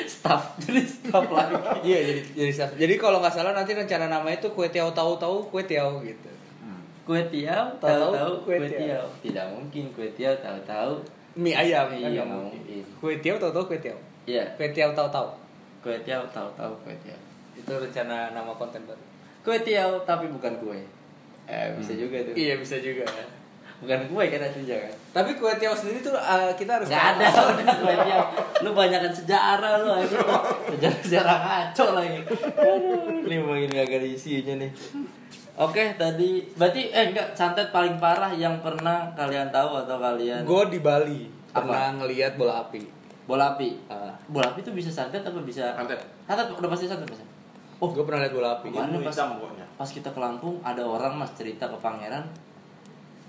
staff, jadi staff lagi. iya jadi jadi staff. Jadi kalau nggak salah nanti rencana namanya itu kue tiaw tahu tahu kue tiaw gitu. Hmm. Kue tiaw, Tahu-tahu tahu-tahu kue kue tiaw. tiaw. Tidak mungkin kue tiaw, tahu-tahu. Mie ayam kan Iya, nggak nggak mungkin. Kue tiaw tahu tahu kue tiaw. Iya, Kue tiaw tahu tahu. kue tiaw, tahu-tahu kue tiaw. Itu rencana nama konten baru. Kue tiaw tapi bukan kue. Eh, bisa juga tuh. Iya bisa juga. Bukan kue kan aslinya kan? Tapi kue tiaw sendiri tuh eh, kita harus Gak ada udah kue tiaw. Lu banyakan sejarah lu aja. Sejarah-sejarah ngaco lagi. Aduh, ini makin gak ada isinya nih. Oke, tadi berarti eh enggak santet paling parah yang pernah kalian tahu atau kalian Gue di Bali Apa? pernah ngelihat bola api. bola api Ah. bola api tuh bisa santet apa bisa Santet. santet udah pasti santet mas Oh, gue pernah lihat bola api. Kemarin Ilmu pas- hitam pokoknya. pas kita ke Lampung ada orang mas cerita ke pangeran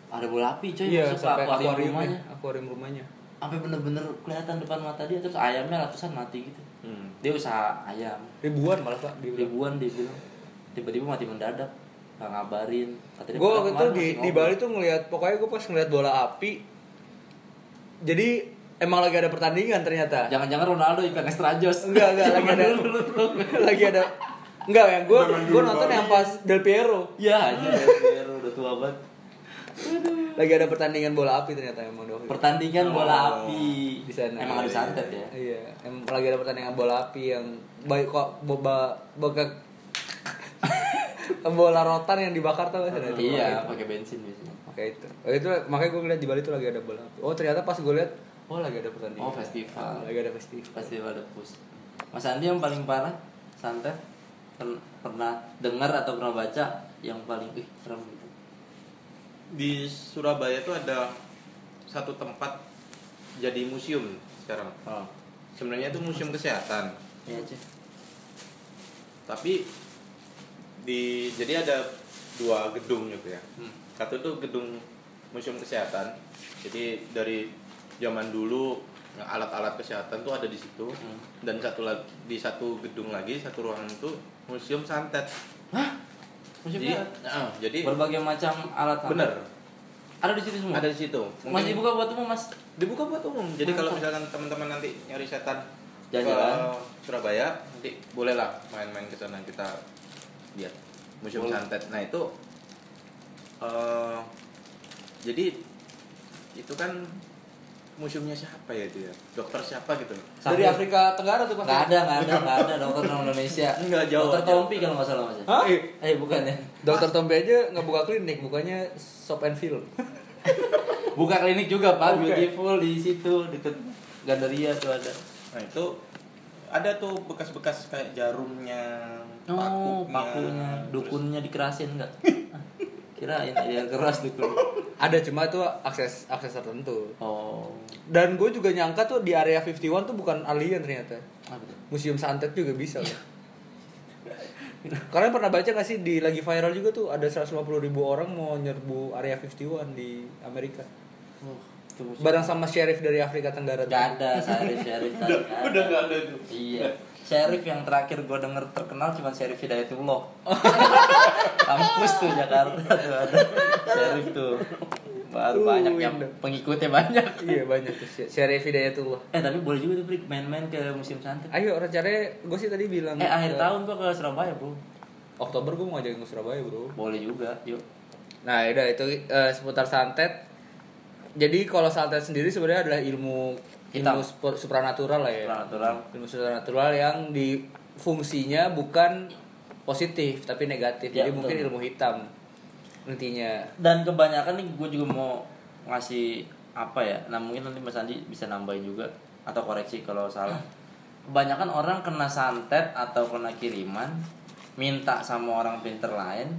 ada bola api coy Iya, masuk ke akuarium akuarium rumahnya akuarium rumahnya. sampai bener-bener kelihatan depan mata dia terus ayamnya ratusan mati gitu Hmm. dia usaha ayam Ribuan malah pak. Di ribuan dia bilang tiba-tiba mati mendadak nggak ngabarin. Katanya gue "Padahal waktu itu di, di ngobrol." Bali tuh ngelihat pokoknya gue pas ngelihat bola api jadi emang lagi ada pertandingan ternyata. Jangan-jangan Ronaldo ikan extra jos enggak enggak lagi ada lagi ada enggak yang gue gue nonton yang pas Del Piero. Ya aja Piero udah tua banget. Lagi ada pertandingan bola api ternyata emang dong pertandingan bola Oh. api. Di sana. Emang ada santet ya. Iya emang lagi ada pertandingan bola api yang baik kok boba boga bola rotan yang dibakar tau gak sih iya pakai bensin biasanya Oke itu. Oh, itu makanya gue ngeliat di Bali tuh lagi ada bola api. Oh ternyata pas gue lihat, oh lagi ada pertandingan. Oh, festival. Lagi ada festival. pasti pada pus Mas Andi yang paling parah santet pen- pernah dengar atau pernah baca yang paling ih serem gitu Di Surabaya tuh ada satu tempat jadi museum sekarang. oh Sebenarnya itu museum kesehatan. iya cuy Tapi di jadi ada dua gedung gitu ya. Hmm. Satu tuh gedung museum kesehatan. Jadi dari zaman dulu alat-alat kesehatan tuh ada di situ. Hmm. Dan satu lagi di satu gedung lagi satu ruangan itu museum santet. hah Jadi, Museumnya ah, jadi berbagai macam alat santet. bener ada di situ semua ada di situ. masih Mungkin- dibuka buat umum mas dibuka buat umum. Jadi kalau misalkan teman-teman nanti nyari setan Jalan-jalan. Surabaya, nanti bolehlah main-main ke sana kita lihat museum Boleh. santet. Nah itu eh jadi itu kan museumnya siapa ya itu ya? Dokter siapa gitu? Dari Afrika Tenggara tuh pasti. nggak ada nggak ada nggak ada dokter non Indonesia Nggak, jauh dokter. Tompi kalau nggak salah mas? Hah? eh bukan ya Dokter Tompi aja nggak buka klinik, bukannya Shop and Feel. buka klinik juga pak Oke. beautiful di situ deket Gandaria tuh ada Nah itu ada tuh bekas-bekas kayak jarumnya, oh pakunya terus- dukunnya dikerasin nggak kirain ya keras dukun Ada cuma tuh akses akses tertentu. oh Dan gue juga nyangka tuh di area 51 tuh bukan alien ternyata. Museum santet juga bisa loh. Kalian pernah baca gak sih di lagi viral juga tuh ada 150 ribu orang mau nyerbu area 51 di Amerika. Oh, itu musuh. Bareng sama sheriff dari Afrika Tenggara. Gak ada Syarif Syarif tadi nggak ada. udah nggak ada itu. Iya. Syarif yang terakhir gue denger terkenal cuma Syarif Hidayatullah. Kampus tuh Jakarta tuh ada. Syarif tuh. Baru Uh, banyak yang pengikutnya banyak. Iya banyak tuh sheriff Hidayatullah. Eh tapi boleh juga tuh main-main ke musim santet. Ayo rencananya gue sih tadi bilang Eh akhir ke- tahun gua ke Surabaya bro. Oktober gue mau ngajakin ke Surabaya bro. Boleh juga, yuk. Nah udah itu eh, seputar santet. Jadi kalau santet sendiri sebenarnya adalah ilmu Hitam. ilmu sup- supranatural lah ya. Supranatural. Ilmu supranatural yang di fungsinya bukan positif tapi negatif. Ya, Jadi betul. mungkin ilmu hitam intinya. Dan kebanyakan nih gue juga mau ngasih apa ya? Nah mungkin nanti Mas Andi bisa nambahin juga atau koreksi kalau salah. Kebanyakan orang kena santet atau kena kiriman minta sama orang pinter lain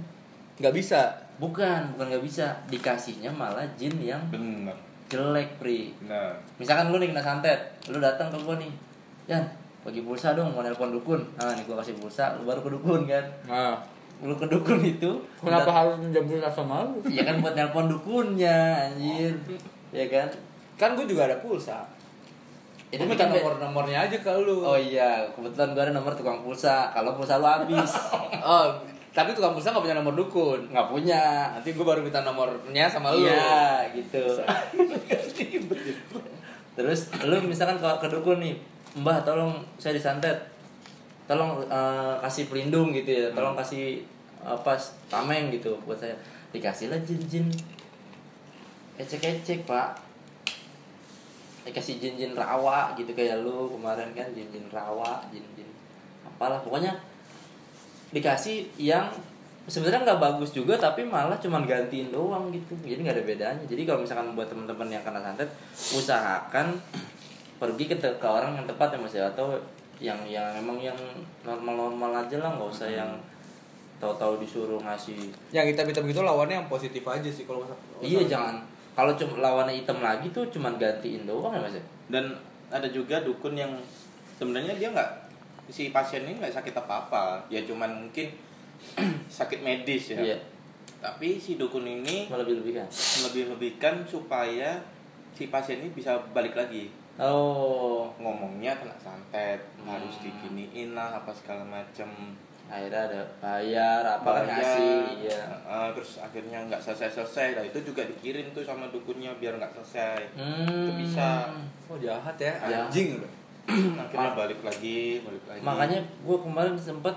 nggak bisa. Bukan bukan nggak bisa. Dikasihnya malah jin yang Bener. jelek pri. Nah, misalkan lu nih kena santet lu datang ke gua nih Yan bagi pulsa dong mau nelpon dukun. Nah nih gua kasih pulsa lu baru ke dukun kan? Nah, lu ke dukun itu kenapa harus menjemput rasa malu? ya kan buat nelpon dukunnya anjir. Ya kan? Kan gue juga ada pulsa. itu Gue minta nomor-nomornya aja ke lu. oh iya kebetulan gua ada nomor tukang pulsa. Kalau pulsa lu habis. Oh, tapi tukang pulsa nggak punya nomor dukun. nggak punya Nanti gue baru minta nomornya sama lu. Iya, gitu. Terus lu misalkan ke, ke dukun nih, Mbah tolong saya disantet. Tolong eh, kasih pelindung gitu ya. Tolong kasih apa tameng gitu buat saya. Dikasih lah jin-jin. Ecek-ecek, Pak. Dikasih jin-jin rawa gitu kayak lu kemarin kan jin-jin rawa, jin-jin apalah pokoknya dikasih yang sebenarnya nggak bagus juga tapi malah cuman gantiin doang gitu. Jadi nggak ada bedanya. Jadi kalau misalkan buat teman-teman yang kena santet usahakan pergi ke, te- ke orang yang tepat ya mas ya. Atau yang yang emang yang normal-normal aja lah nggak usah yang tahu-tahu disuruh ngasih. Yang hitam-hitam itu lawannya yang positif aja sih kalau iya jangan. Kalau cuma lawannya hitam lagi tuh cuman gantiin doang ya mas ya? Dan ada juga dukun yang sebenarnya dia nggak si pasien ini nggak sakit apa apa ya cuman mungkin sakit medis ya Iya. tapi si dukun ini Melebih-lebihkan. lebih-lebihkan supaya si pasien ini bisa balik lagi Oh, ngomongnya kena santet Hmm. harus diginiin lah apa segala macem akhirnya ada bayar apa Bayar, ngasih ya. eh, terus akhirnya nggak selesai selesai nah itu juga dikirim tuh sama dukunnya biar nggak selesai Hmm. itu bisa Oh jahat ya, anjing udah. akhirnya balik lagi balik lagi Makanya gue kemarin sempet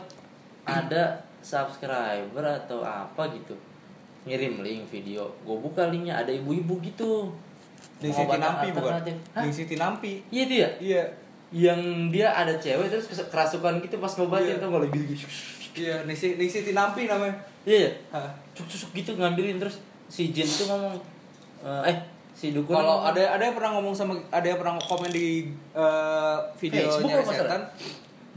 ada subscriber atau apa gitu ngirim link video. Gue buka linknya ada ibu-ibu gitu. Ning Siti Nampi bukan? Ning Siti Nampi. Iya itu ya? Iya. Yang dia ada cewek terus kerasukan gitu pas ngobatin Iya. tuh kalau gitu. Iya, Ning Siti, Nampi namanya. Iya, ya? Hah. cuk-cuk gitu ngambilin terus si Jin tuh ngomong eh si dukun Kalau ada ada yang pernah ngomong sama ada yang pernah komen di Facebook videonya masalah? Setan,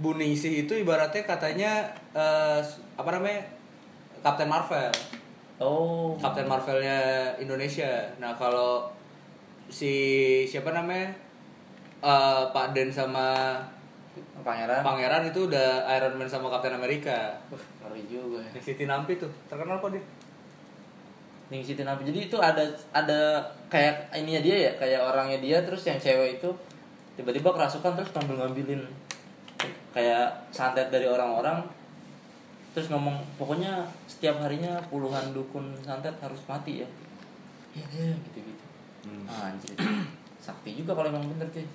Bu Ningsih itu ibaratnya katanya eh, apa namanya Kapten Marvel. oh Kapten Marvelnya Indonesia. Nah kalau si siapa namanya Eh, Pak Den sama pangeran Pangeran itu udah Iron Man sama Kapten Amerika. Wah, ngeri juga ya. Siti Nampi tuh terkenal kok dia. Ning Siti Nampi. Jadi itu ada ada kayak ininya dia ya, kayak orangnya dia terus yang cewek itu tiba-tiba kerasukan terus ngambil ngambilin kayak santet dari orang-orang terus ngomong pokoknya setiap harinya puluhan dukun santet harus mati ya. Iya, iya, gitu-gitu. Hmm. Ah, anjir. Sakti juga kalau emang bener cuy.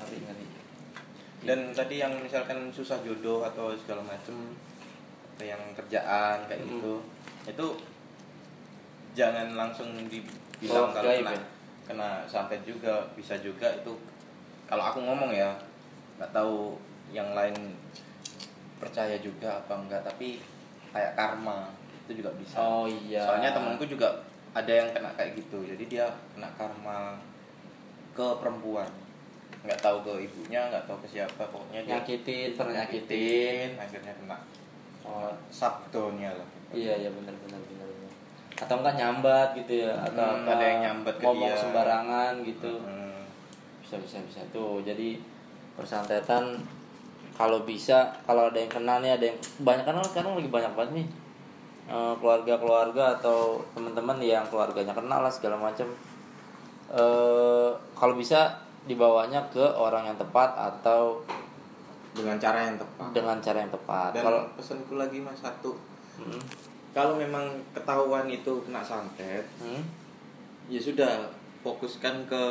ngeri ngeri. dan tadi yang misalkan susah jodoh atau segala macem yang kerjaan kayak Hmm. gitu itu jangan langsung Oh, dibilang kalau gaib kena ya? kena santet juga bisa juga itu kalau aku ngomong ya nggak tahu yang lain percaya juga apa enggak tapi kayak karma itu juga bisa Oh iya. soalnya temanku juga ada yang kena kayak gitu jadi dia kena karma ke perempuan nggak tahu ke ibunya nggak tahu ke siapa pokoknya dia nyakitin, pernah nyakitin. akhirnya kena Oh, sabdonya lah Iya iya benar benar benar. Atau enggak nyambat gitu ya atau Hmm, ada yang nyambat ke ngomong dia. sembarangan gitu. Hmm. Bisa bisa bisa tuh. Jadi persantetan kalau bisa kalau ada yang kenal nih ada yang banyak kan sekarang lagi banyak banget nih eh, keluarga-keluarga atau teman-teman yang keluarganya kenal lah segala macam. eh kalau bisa dibawanya ke orang yang tepat atau dengan cara yang tepat dengan cara yang tepat. dan Kalau pesanku lagi mas satu Hmm, kalau memang ketahuan itu kena santet hmm, ya sudah fokuskan ke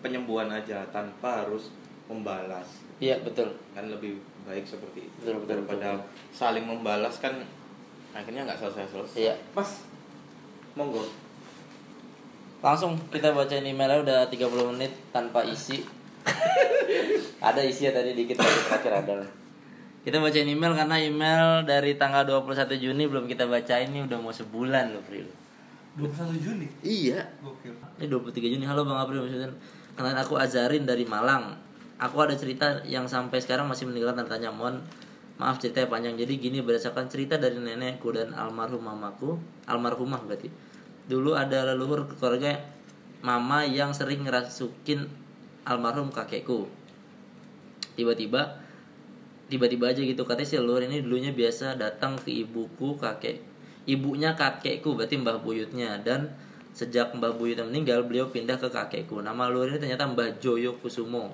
penyembuhan aja tanpa harus membalas iya betul. kan lebih baik seperti itu Betul, betul, daripada betul. saling membalas kan akhirnya nggak selesai selesai Iya. mas monggo Langsung kita bacain emailnya udah 30 menit tanpa isi. ada isi ya tadi dikit terakhir ada. Kita bacain email karena email dari tanggal 21 Juni belum kita bacain ini udah mau sebulan loh April. 21 Juni. Iya. Gokil. Ini 23 Juni. Halo Bang April maksudnya. Kenalin aku Azarin dari Malang. Aku ada cerita yang sampai sekarang masih meninggalkan tanda tanya. Mohon maaf ceritanya panjang. Jadi gini berdasarkan cerita dari nenekku dan almarhum mamaku, almarhumah berarti. Dulu ada leluhur keluarga mama yang sering ngerasukin almarhum kakekku. Tiba-tiba tiba-tiba aja gitu. Katanya si leluhur ini dulunya biasa datang ke ibuku kakek ibunya kakekku berarti mbah buyutnya. Dan sejak mbah buyutnya meninggal beliau pindah ke kakekku. Nama leluhur ini ternyata mbah Joyo Kusumo.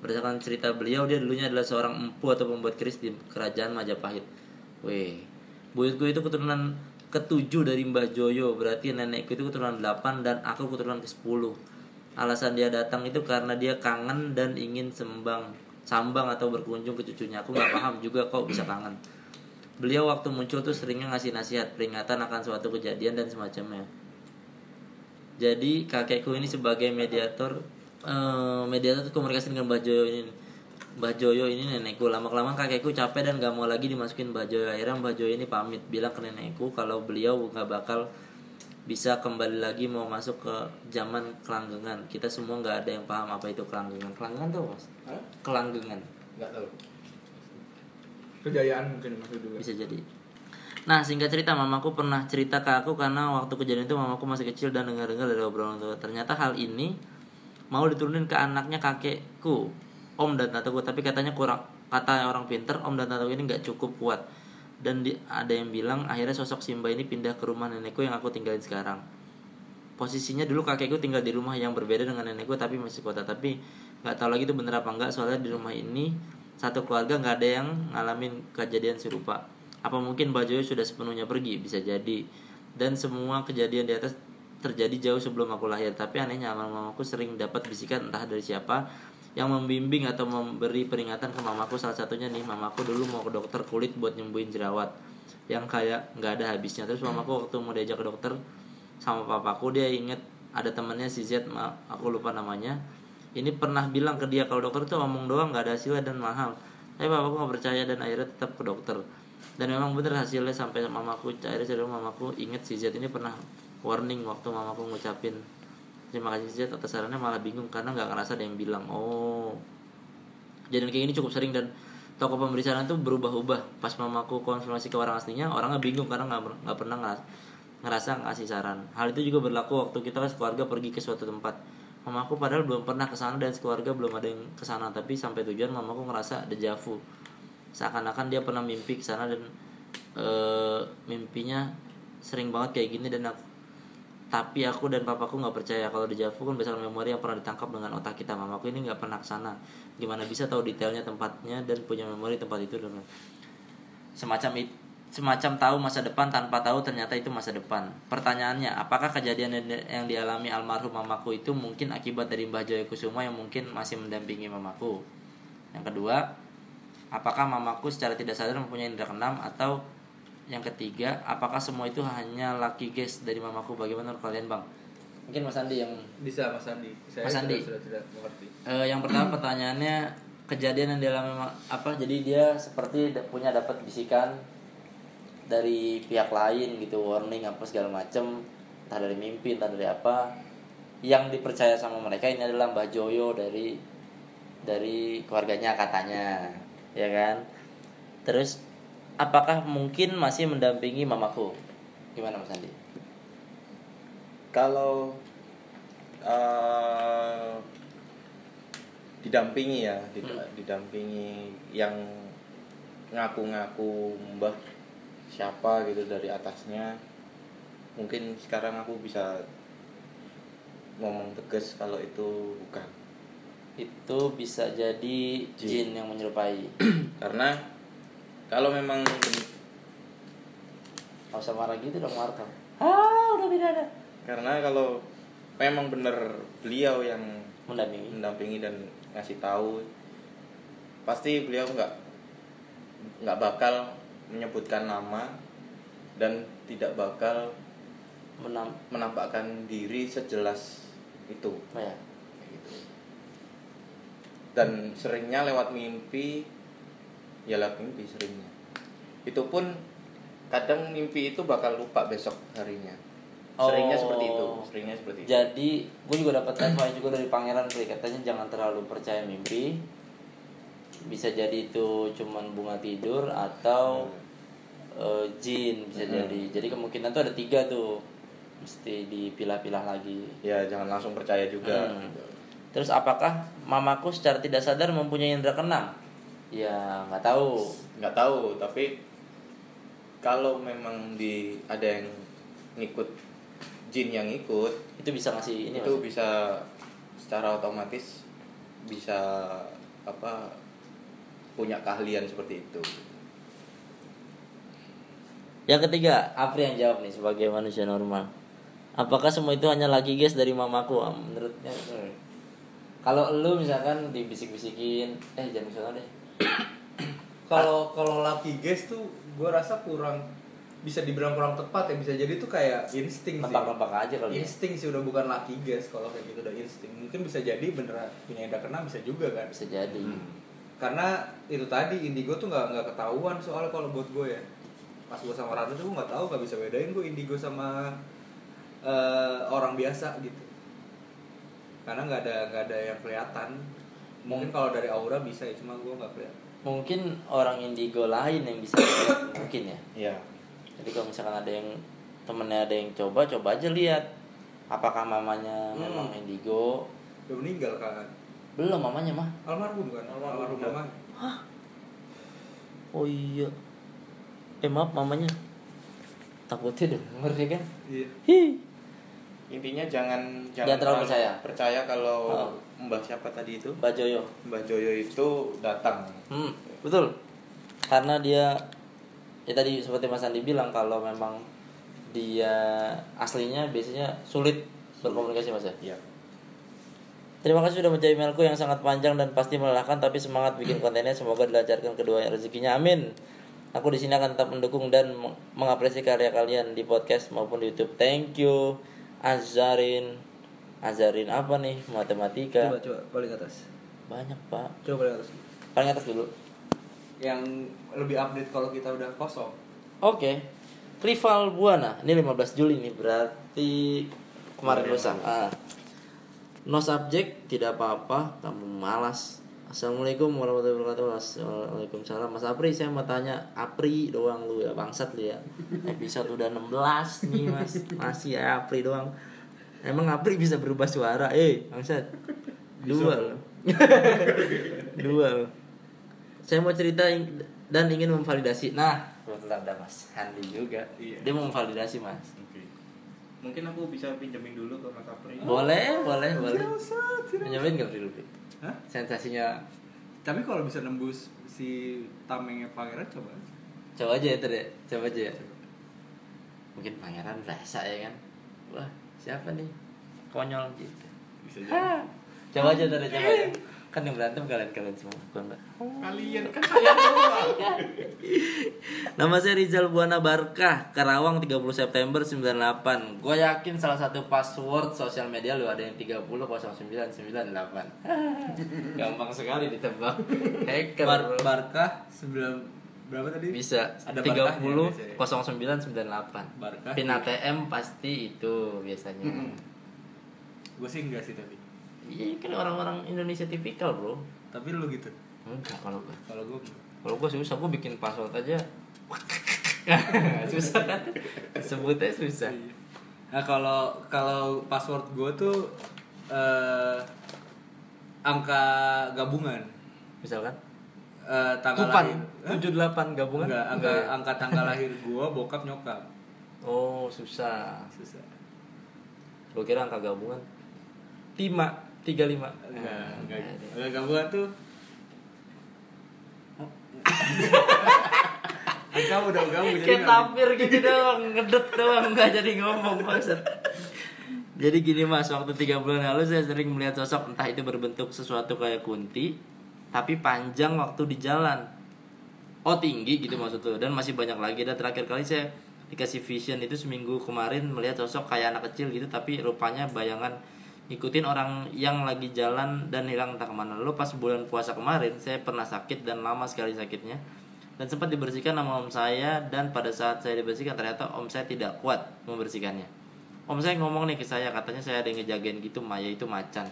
Berdasarkan cerita beliau dia dulunya adalah seorang empu atau pembuat keris di kerajaan Majapahit. Weh buyutku itu keturunan ketujuh dari mbah Joyo. Berarti nenekku itu keturunan 8 dan aku keturunan ke 10 alasan dia datang itu karena dia kangen dan ingin sembang sambang atau berkunjung ke cucunya. Aku nggak paham juga kok bisa kangen. Beliau waktu muncul tuh seringnya ngasih nasihat peringatan akan suatu kejadian dan semacamnya. Jadi kakekku ini sebagai mediator eh, mediator komunikasi dengan Mbah Joyo ini. Mbah Joyo ini nenekku. Lama kelamaan kakekku capek dan gak mau lagi dimasukin Mbah Joyo. Akhirnya Mbah Joyo ini pamit bilang ke nenekku kalau beliau nggak bakal bisa kembali lagi mau masuk ke zaman kelanggengan. Kita semua nggak ada yang paham apa itu kelanggengan. Kelanggengan tuh mas? Kelanggengan. Nggak tahu. Kejayaan mungkin maksud juga. bisa jadi. Nah singkat cerita mamaku pernah cerita ke aku karena waktu kejadian itu mamaku masih kecil dan dengar-dengar dari obrolan tua. Ternyata hal ini mau diturunin ke anaknya kakekku om dan tanteku tapi katanya kurang kata orang pinter om dan tanteku ini nggak cukup kuat dan di- ada yang bilang akhirnya sosok Simba ini pindah ke rumah nenekku yang aku tinggalin sekarang. Posisinya dulu kakekku tinggal di rumah yang berbeda dengan nenekku tapi masih kota. Tapi nggak tahu lagi itu bener apa enggak soalnya di rumah ini satu keluarga nggak ada yang ngalamin kejadian serupa. Apa mungkin Joyo sudah sepenuhnya pergi? Bisa jadi. Dan semua kejadian di atas terjadi jauh sebelum aku lahir. Tapi anehnya mamaku sering dapat bisikan entah dari siapa yang membimbing atau memberi peringatan ke mamaku. Salah satunya nih mamaku dulu mau ke dokter kulit buat nyembuhin jerawat. Yang kayak nggak ada habisnya. Terus mamaku waktu mau diajak ke dokter sama papaku dia inget ada temannya si Z aku lupa namanya. Ini pernah bilang ke dia kalau dokter tuh ngomong doang nggak ada hasilnya dan mahal. Tapi papaku nggak percaya dan akhirnya tetap ke dokter. Dan memang bener hasilnya sampai mamaku akhirnya cerita mamaku inget si Z ini pernah warning waktu mamaku ngucapin terima kasih Z atas sarannya. Malah bingung karena nggak ngerasa ada yang bilang. Oh. Jadi kayak gini cukup sering dan toko pemberi saran tuh berubah-ubah. Pas mamaku konfirmasi ke orang aslinya orangnya bingung karena nggak per- nggak pernah ngeras- ngerasa ngasih saran. Hal itu juga berlaku waktu kita sekeluarga pergi ke suatu tempat. Mamaku padahal belum pernah ke sana dan sekeluarga belum ada yang ke sana tapi sampai tujuan mamaku ngerasa dejavu seakan-akan dia pernah mimpi ke sana dan eh, mimpinya sering banget kayak gini dan aku tapi aku dan papaku nggak percaya. Kalau dejavu kan berdasarkan memori yang pernah ditangkap dengan otak kita. Mamaku ini nggak pernah ke sana gimana bisa tahu detailnya tempatnya dan punya memori tempat itu dan semacam it- semacam tahu masa depan tanpa tahu ternyata itu masa depan. Pertanyaannya apakah kejadian yang di- dialami almarhum mamaku itu mungkin akibat dari Mbah Jaya Kusuma yang mungkin masih mendampingi mamaku? Yang kedua apakah mamaku secara tidak sadar mempunyai indera keenam atau yang ketiga apakah semua itu hanya lucky guess dari mamaku? Bagaimana menurut kalian bang? Mungkin mas Andi yang Bisa Mas Andi. Saya Mas sudah- Andi. sudah tidak mengerti. Eh, yang pertama pertanyaannya kejadian yang dialami ma- apa? Jadi dia seperti punya dapat bisikan dari pihak lain gitu warning apa segala macem. Entah dari mimpi entah dari apa. Yang dipercaya sama mereka ini adalah Mbah Joyo dari dari keluarganya katanya. Ya kan? Terus apakah mungkin masih mendampingi mamaku? Gimana Mas Andi? Kalau eh, didampingi ya did- Hmm. didampingi yang ngaku-ngaku mbah siapa gitu dari atasnya mungkin sekarang aku bisa ngomong tegas kalau itu bukan. Itu bisa jadi jin yang menyerupai. Karena kalau memang ben- Gak usah marah gitu dong Marta. Ah udah tidak ada karena kalau memang benar beliau yang Mendampingi. mendampingi dan ngasih tahu pasti beliau nggak nggak bakal menyebutkan nama dan tidak bakal Menam menampakkan diri sejelas itu. Apa ya. Kayak gitu. dan seringnya lewat mimpi ya lewat mimpi seringnya itu pun kadang mimpi itu bakal lupa besok harinya seringnya Oh. seperti itu seringnya seperti itu Jadi gue juga dapat advice juga dari pangeran Pri Katanya jangan terlalu percaya mimpi Bisa jadi itu cuman bunga tidur atau eh, jin bisa Hmm. jadi Jadi kemungkinan tuh ada tiga tuh Mesti dipilah-pilah lagi ya jangan langsung percaya juga Hmm. Terus apakah mamaku secara tidak sadar mempunyai indera keenam? Ya nggak tahu nggak tahu tapi kalau memang di ada yang ngikut jin yang ikut Itu bisa ngasih ini itu Mas? bisa secara otomatis bisa apa punya keahlian seperti itu Yang ketiga, Apri yang jawab nih sebagai manusia normal. Apakah semua itu hanya lagi guys dari mamaku? Menurutnya hmm. kalau lu misalkan dibisik-bisikin, eh jangan misalnya deh. Kalau kalau lucky guess tuh gue rasa kurang bisa dibilang kurang tepat ya bisa jadi tuh kayak insting sih. Nebak-nebak aja kali ya. Insting sih udah bukan lucky guess kalau kayak gitu udah insting. Mungkin bisa jadi beneran punya indra keenam bisa juga kan. Bisa jadi. Hmm. Karena itu tadi indigo tuh nggak nggak ketahuan soalnya kalau buat gue ya. Pas gue sama Radu tuh gue nggak tahu nggak bisa bedain gue indigo sama eh, orang biasa gitu. Karena nggak ada nggak ada yang kelihatan. Mungkin kalau dari aura bisa ya cuma gue nggak kelihatan. Mungkin orang indigo lain yang bisa lihat, mungkin ya. ya Jadi kalau misalkan ada yang temennya ada yang coba, coba aja lihat apakah mamanya Hmm. memang indigo Udah meninggal kan. Belum mamanya mah. Almarhum kan? Almarhum mama. Oh iya. Eh maaf mamanya. Takutnya denger ya kan. Iya. Hi. intinya jangan Jangan terlalu percaya. percaya kalau Oh. Mbak siapa tadi itu Mbak Joyo. mbak Joyo itu datang Hmm, betul. Karena dia ya tadi seperti Mas Andi bilang kalau memang dia aslinya biasanya sulit berkomunikasi Mas ya. Iya. Terima kasih sudah menjadi emailku yang sangat panjang dan pasti melelahkan tapi semangat bikin kontennya semoga dilancarkan kedua rezekinya amin. Aku di sini akan tetap mendukung dan meng- mengapresiasi karya kalian di podcast maupun di YouTube. Thank you. Azarin. Azarin apa nih? Matematika. Coba coba paling atas. Banyak, Pak. Coba paling atas. Paling atas dulu. Yang lebih update kalau kita udah kosong. Oke. Rival Buana. Ini 15 Juli nih berarti kemarin lusa. Ah. No subject, tidak apa-apa, kamu malas. Assalamualaikum warahmatullahi wabarakatuh. Waalaikumsalam. Mas Apri, saya mau tanya Apri doang lu ya, bangsat lu ya. Episode udah 16 nih, Mas. Masih ya Apri doang. Emang Apri bisa berubah suara? Eh, bangsat. Dua loh. Dua loh. Saya mau cerita dan ingin memvalidasi. Nah, kebetulan ada Mas Handi juga. Iya. Dia mau memvalidasi, Mas. mungkin aku bisa pinjemin dulu ke Mas Apri Boleh, boleh, boleh. Menjamin gak Pri Lutfi? Hah? Sensasinya Tapi kalau bisa nembus si tamengnya pangeran coba. aja. coba aja ya Ter, ya. Coba aja ya. Mungkin pangeran rasa ya kan. Wah, siapa nih? Konyol gitu. Bisa Ha. Coba aja Ter, coba aja. Kan yang berantem kalian-kalian semua, gua enggak. kalian kan saya semua Nama saya Rizal Buana Barkah, Karawang 30 September 98. Gue yakin salah satu password sosial media lu ada yang 300998. Gampang sekali ditebak. Hacker. Bar. Barkah sembilan berapa tadi? Bisa Ada 30 barkahnya 0998. Barkah. Pin ATM pasti itu biasanya. Gue sih enggak sih tapi. Iya kan orang-orang Indonesia tipikal, Bro. Tapi lu gitu. Enggak kalau gue. Kalau gue Kalau gue susah, gue bikin password aja. susah kan? Sebutnya susah. Nah kalau kalau password gue tuh eh angka gabungan. Misalkan Eh tanggal Kupan lahir. Hah? 78 gabungan. Enggak, angka angka tanggal lahir gue bokap nyokap. Oh, susah. Susah. Gue kira angka gabungan 5 35. Enggak, enggak. Angka gabungan tuh Angka udah gabung jadi Kayak gitu doang, ngedet doang, nggak jadi ngomong maksud. Jadi gini mas, waktu tiga bulan lalu saya sering melihat sosok entah itu berbentuk sesuatu kayak kunti, tapi panjang waktu di jalan. Oh tinggi gitu maksud tuh, dan masih banyak lagi. Dan terakhir kali saya dikasih vision itu seminggu kemarin melihat sosok kayak anak kecil gitu, tapi rupanya bayangan ngikutin orang yang lagi jalan dan hilang entah ke mana. Lalu pas bulan puasa kemarin saya pernah sakit dan lama sekali sakitnya dan sempat dibersihkan sama om saya dan pada saat saya dibersihkan ternyata om saya tidak kuat membersihkannya. Om saya ngomong nih ke saya katanya saya ada yang ngejagain gitu Maya itu macan.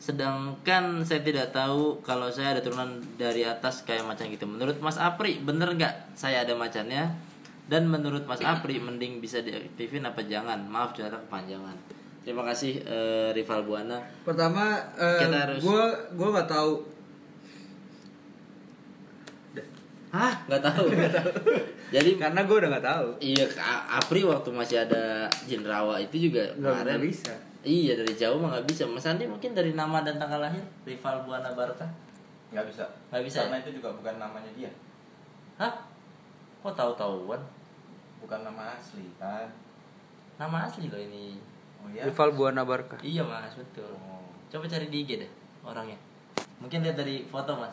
Sedangkan saya tidak tahu kalau saya ada turunan dari atas kayak macan gitu. Menurut Mas Apri bener nggak saya ada macannya? Dan menurut Mas Apri mending bisa diaktifin apa jangan? Maaf cerita kepanjangan. Terima kasih eh, Rival Buana. Pertama Kita harus- gue gue nggak tahu Hah? Nggak tahu. Jadi karena gue udah nggak tahu. Iya, Apri waktu masih ada Jin Rawa itu juga Nggak kemarin. bisa. Iya dari jauh mah nggak bisa. Mas Andi mungkin dari nama dan tanggal lahir rival Buana Barca. nggak bisa Nggak bisa karena ya? itu juga bukan namanya dia Hah? Kok tahu-tahuan? bukan nama asli kan Nama asli loh ini. oh ya Rival Buana Barkah. Iya mas betul. Oh. Coba cari di IG deh orangnya. Mungkin lihat dari foto mas.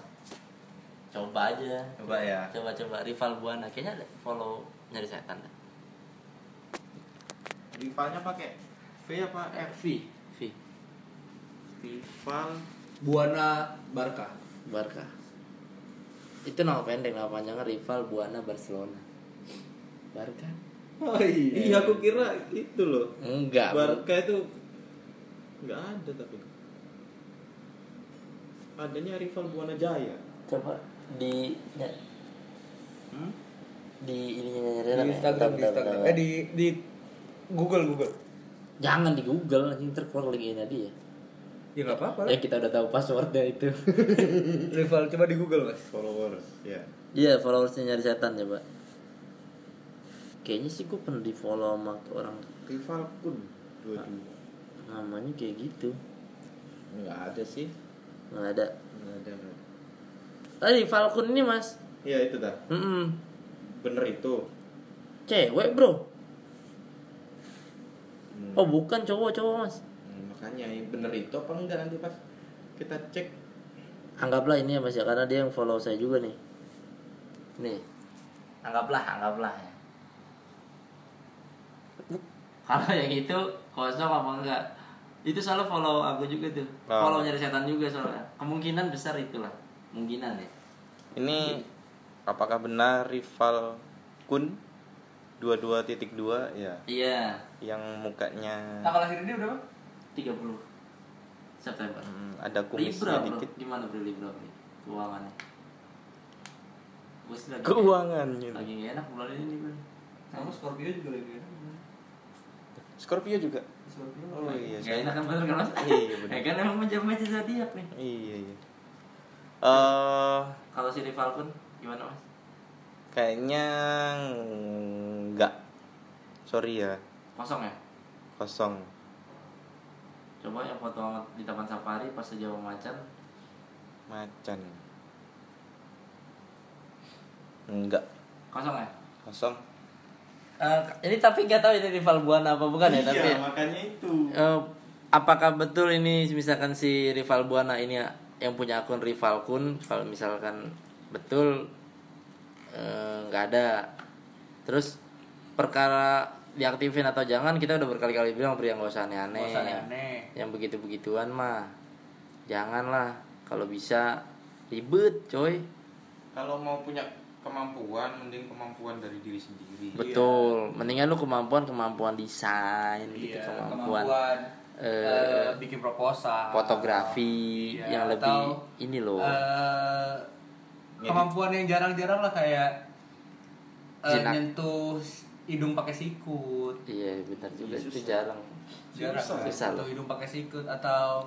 Coba aja. coba ya Coba coba rival Buana. Kayaknya ada follow nyari setan. deh. rivalnya pakai V apa F V V rival Buana Barkah. Barca. Itu nama pendek, nama panjangnya rival Buana Barcelona. Barca? Oh iya. iya aku kira itu loh Enggak. Barca itu nggak ada tapi adanya rival Buana Jaya Coba di ya, hmm? di ininya nyari Di Instagram, di Instagram. Eh di di Google Google. Jangan di Google anjing ntar keluar lagi dia. Ya nggak apa-apa. Ya kita udah tahu passwordnya itu. Rival coba di Google mas. followers ya Iya followersnya nyari setan coba. Kayaknya sih gue pernah di follow sama orang rival kun dua dua namanya kayak gitu. nggak ada sih Nggak ada. nggak ada nggak ada. Tadi Falcon ini mas. iya itu dah Mm bener itu Cewek bro. Hmm. Oh bukan cowok cowok mas. Hmm, makanya bener itu apa enggak nanti pas kita cek Anggaplah ini ya mas ya karena dia yang follow saya juga nih. Nih. Anggaplah anggaplah ya. Kalau yang itu kosong apa enggak? Itu selalu follow aku juga tuh. Oh. Follow nyari setan juga soalnya. Kemungkinan besar itulah. Kemungkinan ya. ini apakah benar rival kun 22.2 ya Iya. yang mukanya Tanggal lahir dia berapa? 30 September. hmm, ada Libra kumisnya bro. dikit Gimana bro Libra nih? Keuangannya. Gue lagi keuangannya lagi gak enak bulan ini bro. Sama Scorpio juga lagi enak. Scorpio juga Scorpio. oh iya Gak enak kan bener kan mas? Iya, bener. Ya kan emang macam-macam zodiak nih. iya iya eh Kalau si rival pun gimana mas? kayaknya enggak sorry ya. Kosong ya? kosong. Coba yang foto di Taman Safari pas sejauh macan. Macan. Enggak Kosong ya? kosong. Eh, ini tapi nggak tahu ini rival buana apa bukan ya tapi makanya itu. Eh, apakah betul ini misalkan si rival buana ini yang punya akun rival kun kalau misalkan betul eh, nggak ada. Terus perkara diaktifin atau jangan kita udah berkali-kali bilang pria nggak usah aneh-aneh. Nggak usah aneh-aneh. yang begitu-begituan mah janganlah. Kalau bisa ribet coy. Kalau mau punya kemampuan mending kemampuan dari diri sendiri. Betul. Mendingan lu kemampuan kemampuan desain gitu Iya, kemampuan, kemampuan eh, eh, bikin proposal. fotografi Iya, yang lebih atau, ini loh eh, kemampuan yang jarang-jarang lah kayak Jinak. nyentuh hidung pakai sikut. iya benar juga Iya, itu susah. jarang Jarang Susah. Susah nyentuh loh. hidung pakai sikut atau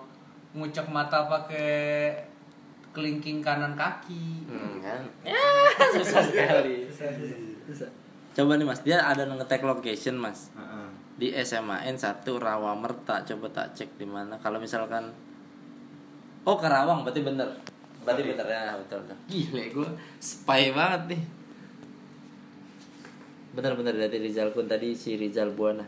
ngucek mata pakai kelingking kanan kaki. hmm, kan ya susah sekali susah coba nih mas dia ada ngetek location mas Heeh. Di SMAN 1 Rawamerta coba tak cek di mana. Kalau misalkan oh Karawang berarti bener. Berarti bener ya betul betul. Gile gue spy banget nih. Bener-bener dari Rizal Kun tadi si Rizal Buana.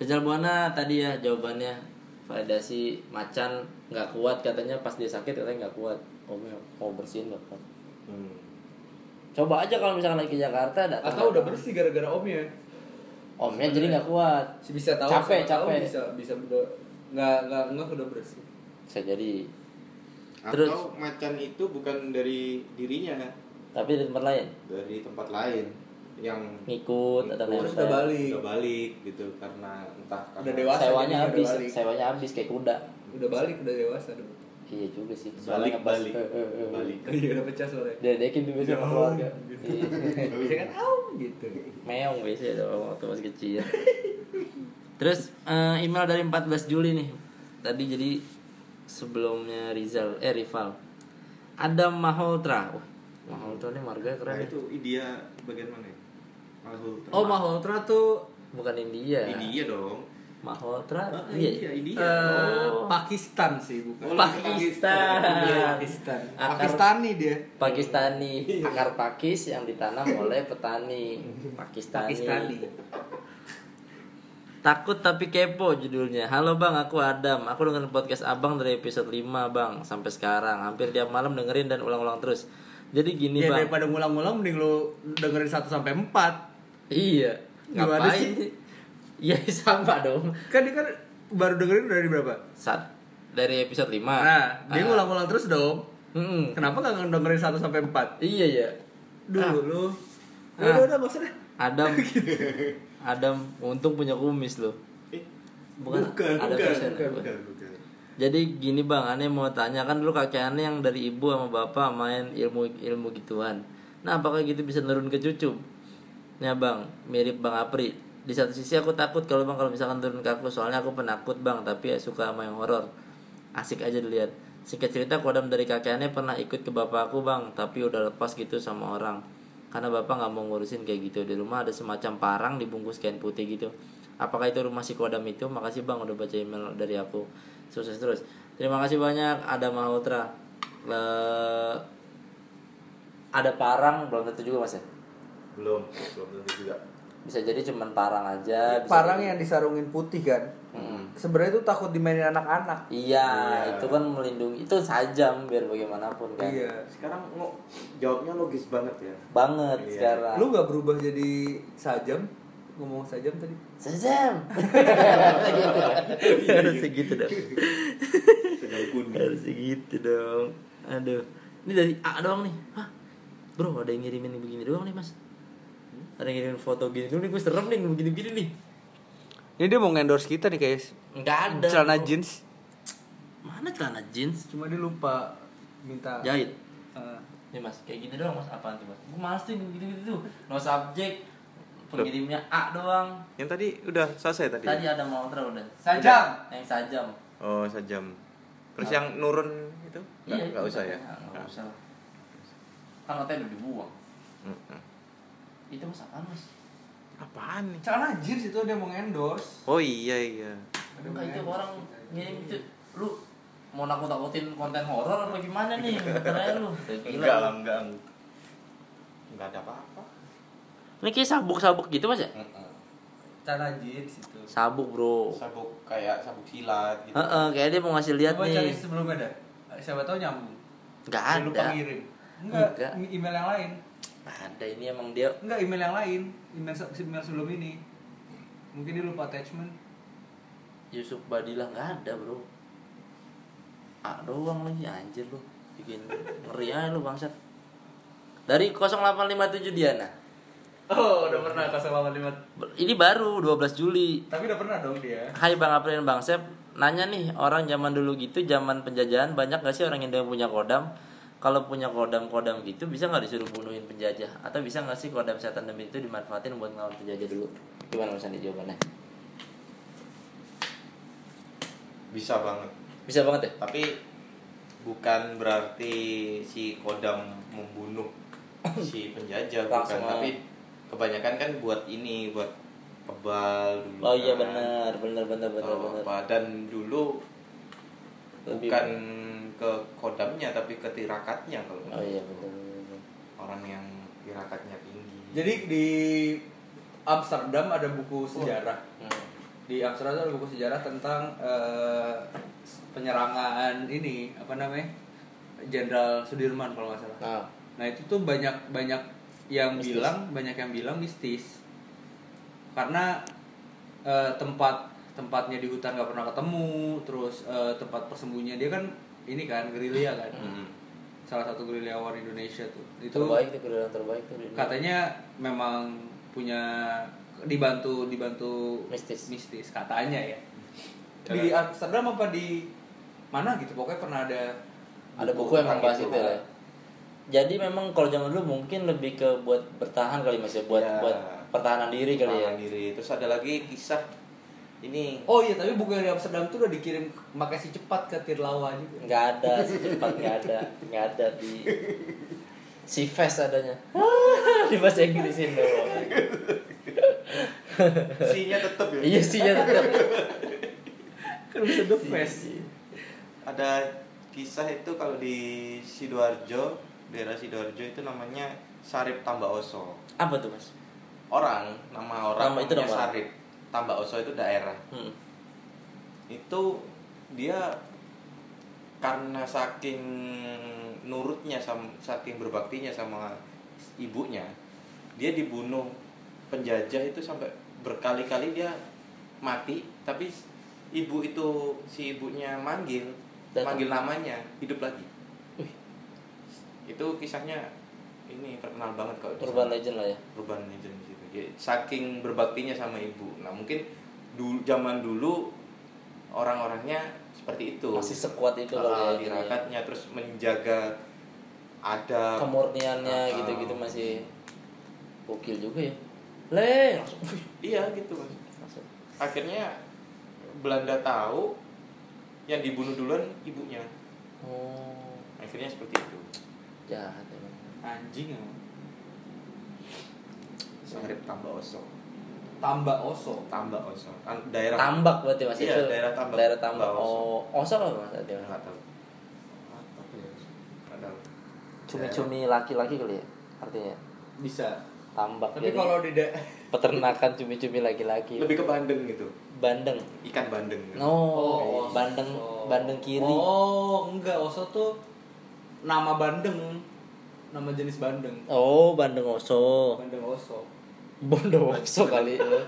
Rizal Buana tadi ya jawabannya. Validasi macan nggak kuat katanya. Pas dia sakit katanya nggak kuat. Oh mau bersihin nggak kuat Hmm. coba aja kalau misalkan lagi ke Jakarta datang Atau udah bersih gara-gara omnya. Omnya jadi nggak kuat Bisa tahu Capek, tahu capek. bisa bisa udah nggak nggak nggak udah bersih. bisa jadi atau Terus? macan itu bukan dari dirinya tapi di tempat lain dari tempat lain yang ngikut atau Ngikut, Terus nempel. udah balik. udah balik gitu karena entah karena Udah dewasa. sewanya habis sewanya habis kayak kuda Udah balik udah dewasa dong. Iya juga sih. Balik Soalnya pas- balik. eh, eh, eh. balik. Iya udah pecah soalnya. dia dekin tuh biasa sama keluarga. Iya. Bisa kan au gitu. meong biasanya dong waktu masih kecil. Terus eh, email dari 14 Juli nih. Tadi jadi sebelumnya Rizal eh rival. Adam Maholtra. Wah, Maholtra nih marga keren nah nih itu India bagian mana ya? Mahul Oh Maholtra tuh bukan India. India dong Maholtra Ah, iya iya India eh, Oh. Pakistan sih bukan. Oh, Pakistan. Iya, Pakistan. Akar- Pakistani dia. Pakistani akar pakis yang ditanam oleh petani Pakistani. Pakistani. Takut tapi kepo judulnya. Halo Bang, aku Adam. Aku dengerin podcast Abang dari episode 5, Bang, sampai sekarang. Hampir tiap malam dengerin dan ulang-ulang terus. Jadi gini, Ya Bang. daripada ngulang-ngulang mending lu dengerin 1 sampai 4. Iya. Gimana Ngapain sih? Iya, sama dong. Kan dia kan baru dengerin dari berapa? Saat dari episode 5. Nah, dia ngulang-ngulang terus dong. Mm-mm. Kenapa gak dengerin 1 sampai 4? Iya ya. Dulu lu. Ah. Udah, udah, gak usah deh. Adam Adam untung punya kumis loh. Eh, Bukan, bukan, ada bukan, bukan, bukan, bukan. Jadi gini bang, aneh mau tanya kan dulu kakek aneh yang dari ibu sama bapak main ilmu ilmu gituan. Nah apakah gitu bisa nurun ke cucu? Ya bang, mirip bang Apri. Di satu sisi aku takut kalau bang kalau misalkan turun ke aku soalnya aku penakut bang tapi ya suka sama yang horor. Asik aja dilihat. Singkat cerita kodam dari kakeknya pernah ikut ke bapak aku bang tapi udah lepas gitu sama orang. Karena bapak nggak mau ngurusin kayak gitu. Di rumah ada semacam parang dibungkus kain putih gitu. Apakah itu rumah si kodam itu? Makasih bang udah baca email dari aku. Sukses terus. Terima kasih banyak ada Mahotra Le- ada parang? Belum tentu juga mas ya? Belum belum tentu juga bisa jadi cuman parang aja bisa Parang jadi- yang disarungin putih kan. Sebenarnya itu takut dimainin anak-anak. iya itu kan melindungi itu sajam biar bagaimanapun kan? Iya. sekarang ngo, jawabnya logis banget ya. Banget Iya. sekarang. Lu nggak berubah jadi sajam? Ngomong sajam tadi. sajam. Harus segitu dong. Harus segitu dong. Aduh. Ini dari A doang nih. Hah? Bro ada yang ngirimin begini doang nih mas ada yang ngirimin foto gini. Dulu nih gue serem nih begini-begini nih. Ini dia mau endorse kita nih guys. nggak ada. Celana bro. jeans. mana celana jeans? Cuma dia lupa minta. jahit. nih mas kayak gini doang mas. Apaan tuh mas? Gue males tuh gitu gitu tuh. No subject. Pengirimnya A doang. Yang tadi udah selesai tadi? Tadi ada mantra udah. Sajam. yang sajam. Oh sejam terus yang nurun itu? Nggak Iya, nggak usah ya? Nggak- nggak usah. Kan katanya udah dibuang. Itu mas apaan mas apaan nih celana jeans itu dia mau endorse. oh iya iya Enggak itu orang ngirim itu lu mau nakut nakutin konten horor apa gimana nih Bentar lu enggak lah enggak enggak ada apa-apa ini kayak sabuk sabuk gitu mas ya Celana jeans itu. sabuk bro sabuk kayak sabuk silat gitu Heeh, kayak dia mau ngasih lihat Coba cari nih sebelumnya ada. Siapa tahu nyambung. nggak Dia lupa ada ngirim. Enggak, Enggak. email yang lain. Ada ini emang dia Enggak, email yang lain. Email, email sebelum ini. Mungkin dia lupa attachment. Yusuf Badila nggak ada bro A doang lagi anjir lu bikin ngeri aja lu bangsat dari 0857 Diana Oh, udah pernah 085. ini baru 12 Juli Tapi udah pernah dong dia. Hai Bang April dan Bang Sep Nanya nih orang zaman dulu gitu Zaman penjajahan banyak gak sih orang yang punya kodam Kalau punya kodam-kodam gitu Bisa gak disuruh bunuhin penjajah? Atau bisa gak sih kodam setan demi itu dimanfaatin Buat ngelawan penjajah dulu? Gimana Mas Andi jawabannya? Bisa banget. Bisa banget ya? Tapi bukan berarti si kodam membunuh si penjajah bukan. Tapi kebanyakan kan buat ini buat kebal dulu Oh iya kan. benar. Benar benar benar benar. dan dulu Lebih- bukan ke kodamnya tapi ke tirakatnya kalau Oh iya benar. orang yang tirakatnya tinggi Jadi di Amsterdam ada buku sejarah. Hmm. Di Amsterdam ada buku sejarah tentang eh, penyerangan ini apa namanya? Jenderal Sudirman kalau nggak salah. Nah Nah itu tuh banyak banyak yang Mistis. bilang banyak yang bilang mistis karena eh, tempat tempatnya di hutan nggak pernah ketemu terus eh, tempat persembunyian dia kan ini kan gerilya kan Mm. salah satu gerilyawan Indonesia tuh itu terbaik tuh kedua terbaik tuh katanya memang punya dibantu dibantu Mistis. mistis katanya ya di Amsterdam apa di mana gitu pokoknya pernah ada ada buku yang tentang membahas itu. itu ya. Jadi memang kalau zaman dulu mungkin lebih ke buat bertahan kali mas ya, buat Ya. buat pertahanan diri kali ya. Pertahanan diri terus ada lagi kisah ini Oh iya, tapi buku yang di Amsterdam tuh udah dikirim pakai si cepat ke Tirlawa juga. Nggak ada secepat nggak ada nggak ada di si fest adanya di bahasa Inggrisin doang. sinya tetep ya Iya sih ya tetap. Kan bisa the face. ada kisah itu kalau di sidoarjo daerah sidoarjo itu namanya Sarip Tambaoso Apa tuh mas? orang nama orang Nama itu namanya nama orang. Sarip Tambaoso itu daerah Hmm. itu dia karena saking nurutnya sama saking berbaktinya sama ibunya dia dibunuh penjajah itu sampai berkali-kali dia mati tapi ibu itu si ibunya manggil Datang. manggil namanya hidup lagi Wih. itu kisahnya ini terkenal banget kalau di Urban legend lah ya. urban legend. Ya, saking berbaktinya sama ibu. Nah, mungkin dulu zaman dulu orang-orangnya seperti itu. Masih sekuat itu Ah, kali ya. tirakatnya terus menjaga ada Kemurniannya Ah, gitu-gitu masih gokil juga ya. le langsung iya gitu mas langsung akhirnya Belanda tahu yang dibunuh duluan ibunya oh akhirnya seperti itu jahat emang Anjing emang. Sangrip tambah oso Tambah oso. tambah oso daerah tambak berarti mas Iya, itu daerah Tambak. daerah tambak Tambak Oso. oh oso apa mas berarti mas nggak tahu apa ya cumi-cumi laki-laki kali ya artinya Bisa. tambak Tapi kalau di peternakan cumi-cumi laki-laki lebih ke bandeng gitu bandeng ikan bandeng gitu. oh, bandeng Oso. bandeng kiri Oh, enggak, oso tuh nama bandeng. Nama jenis bandeng. oh bandeng oso Bandeng oso. Bondowoso kali ya.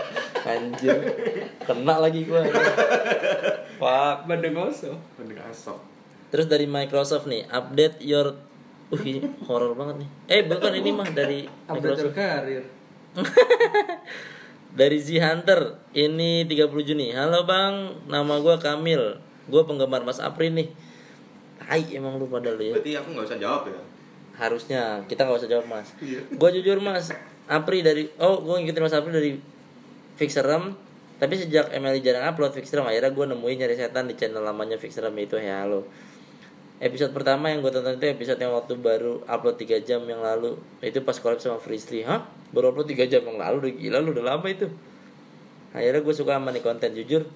anjir. Kena lagi gua. Fuck. Bandeng oso. bandeng asok terus dari Microsoft nih update your uh ini horor banget nih. Eh bukan ini mah dari Update Microsoft. karir. dari Z Hunter ini 30 Juni. Halo bang. Nama gua Kamil. Gua penggemar Mas Apri nih. Hai emang lu pada lu ya. Berarti aku nggak usah jawab ya? Harusnya kita nggak usah jawab mas. Iya. gue jujur mas Apri dari oh gue ngikutin mas Apri dari Fixeram tapi sejak Emily jarang upload Fixeram akhirnya gue nemuin nyari setan di channel lamanya Fixeram yaitu Hey Halo. Episode pertama yang gue tonton itu episode yang waktu baru upload 3 jam yang lalu. Itu pas collab sama Frisly. Hah? Baru upload 3 jam yang lalu udah gila lu udah lama itu. Akhirnya gue suka sama nih konten jujur.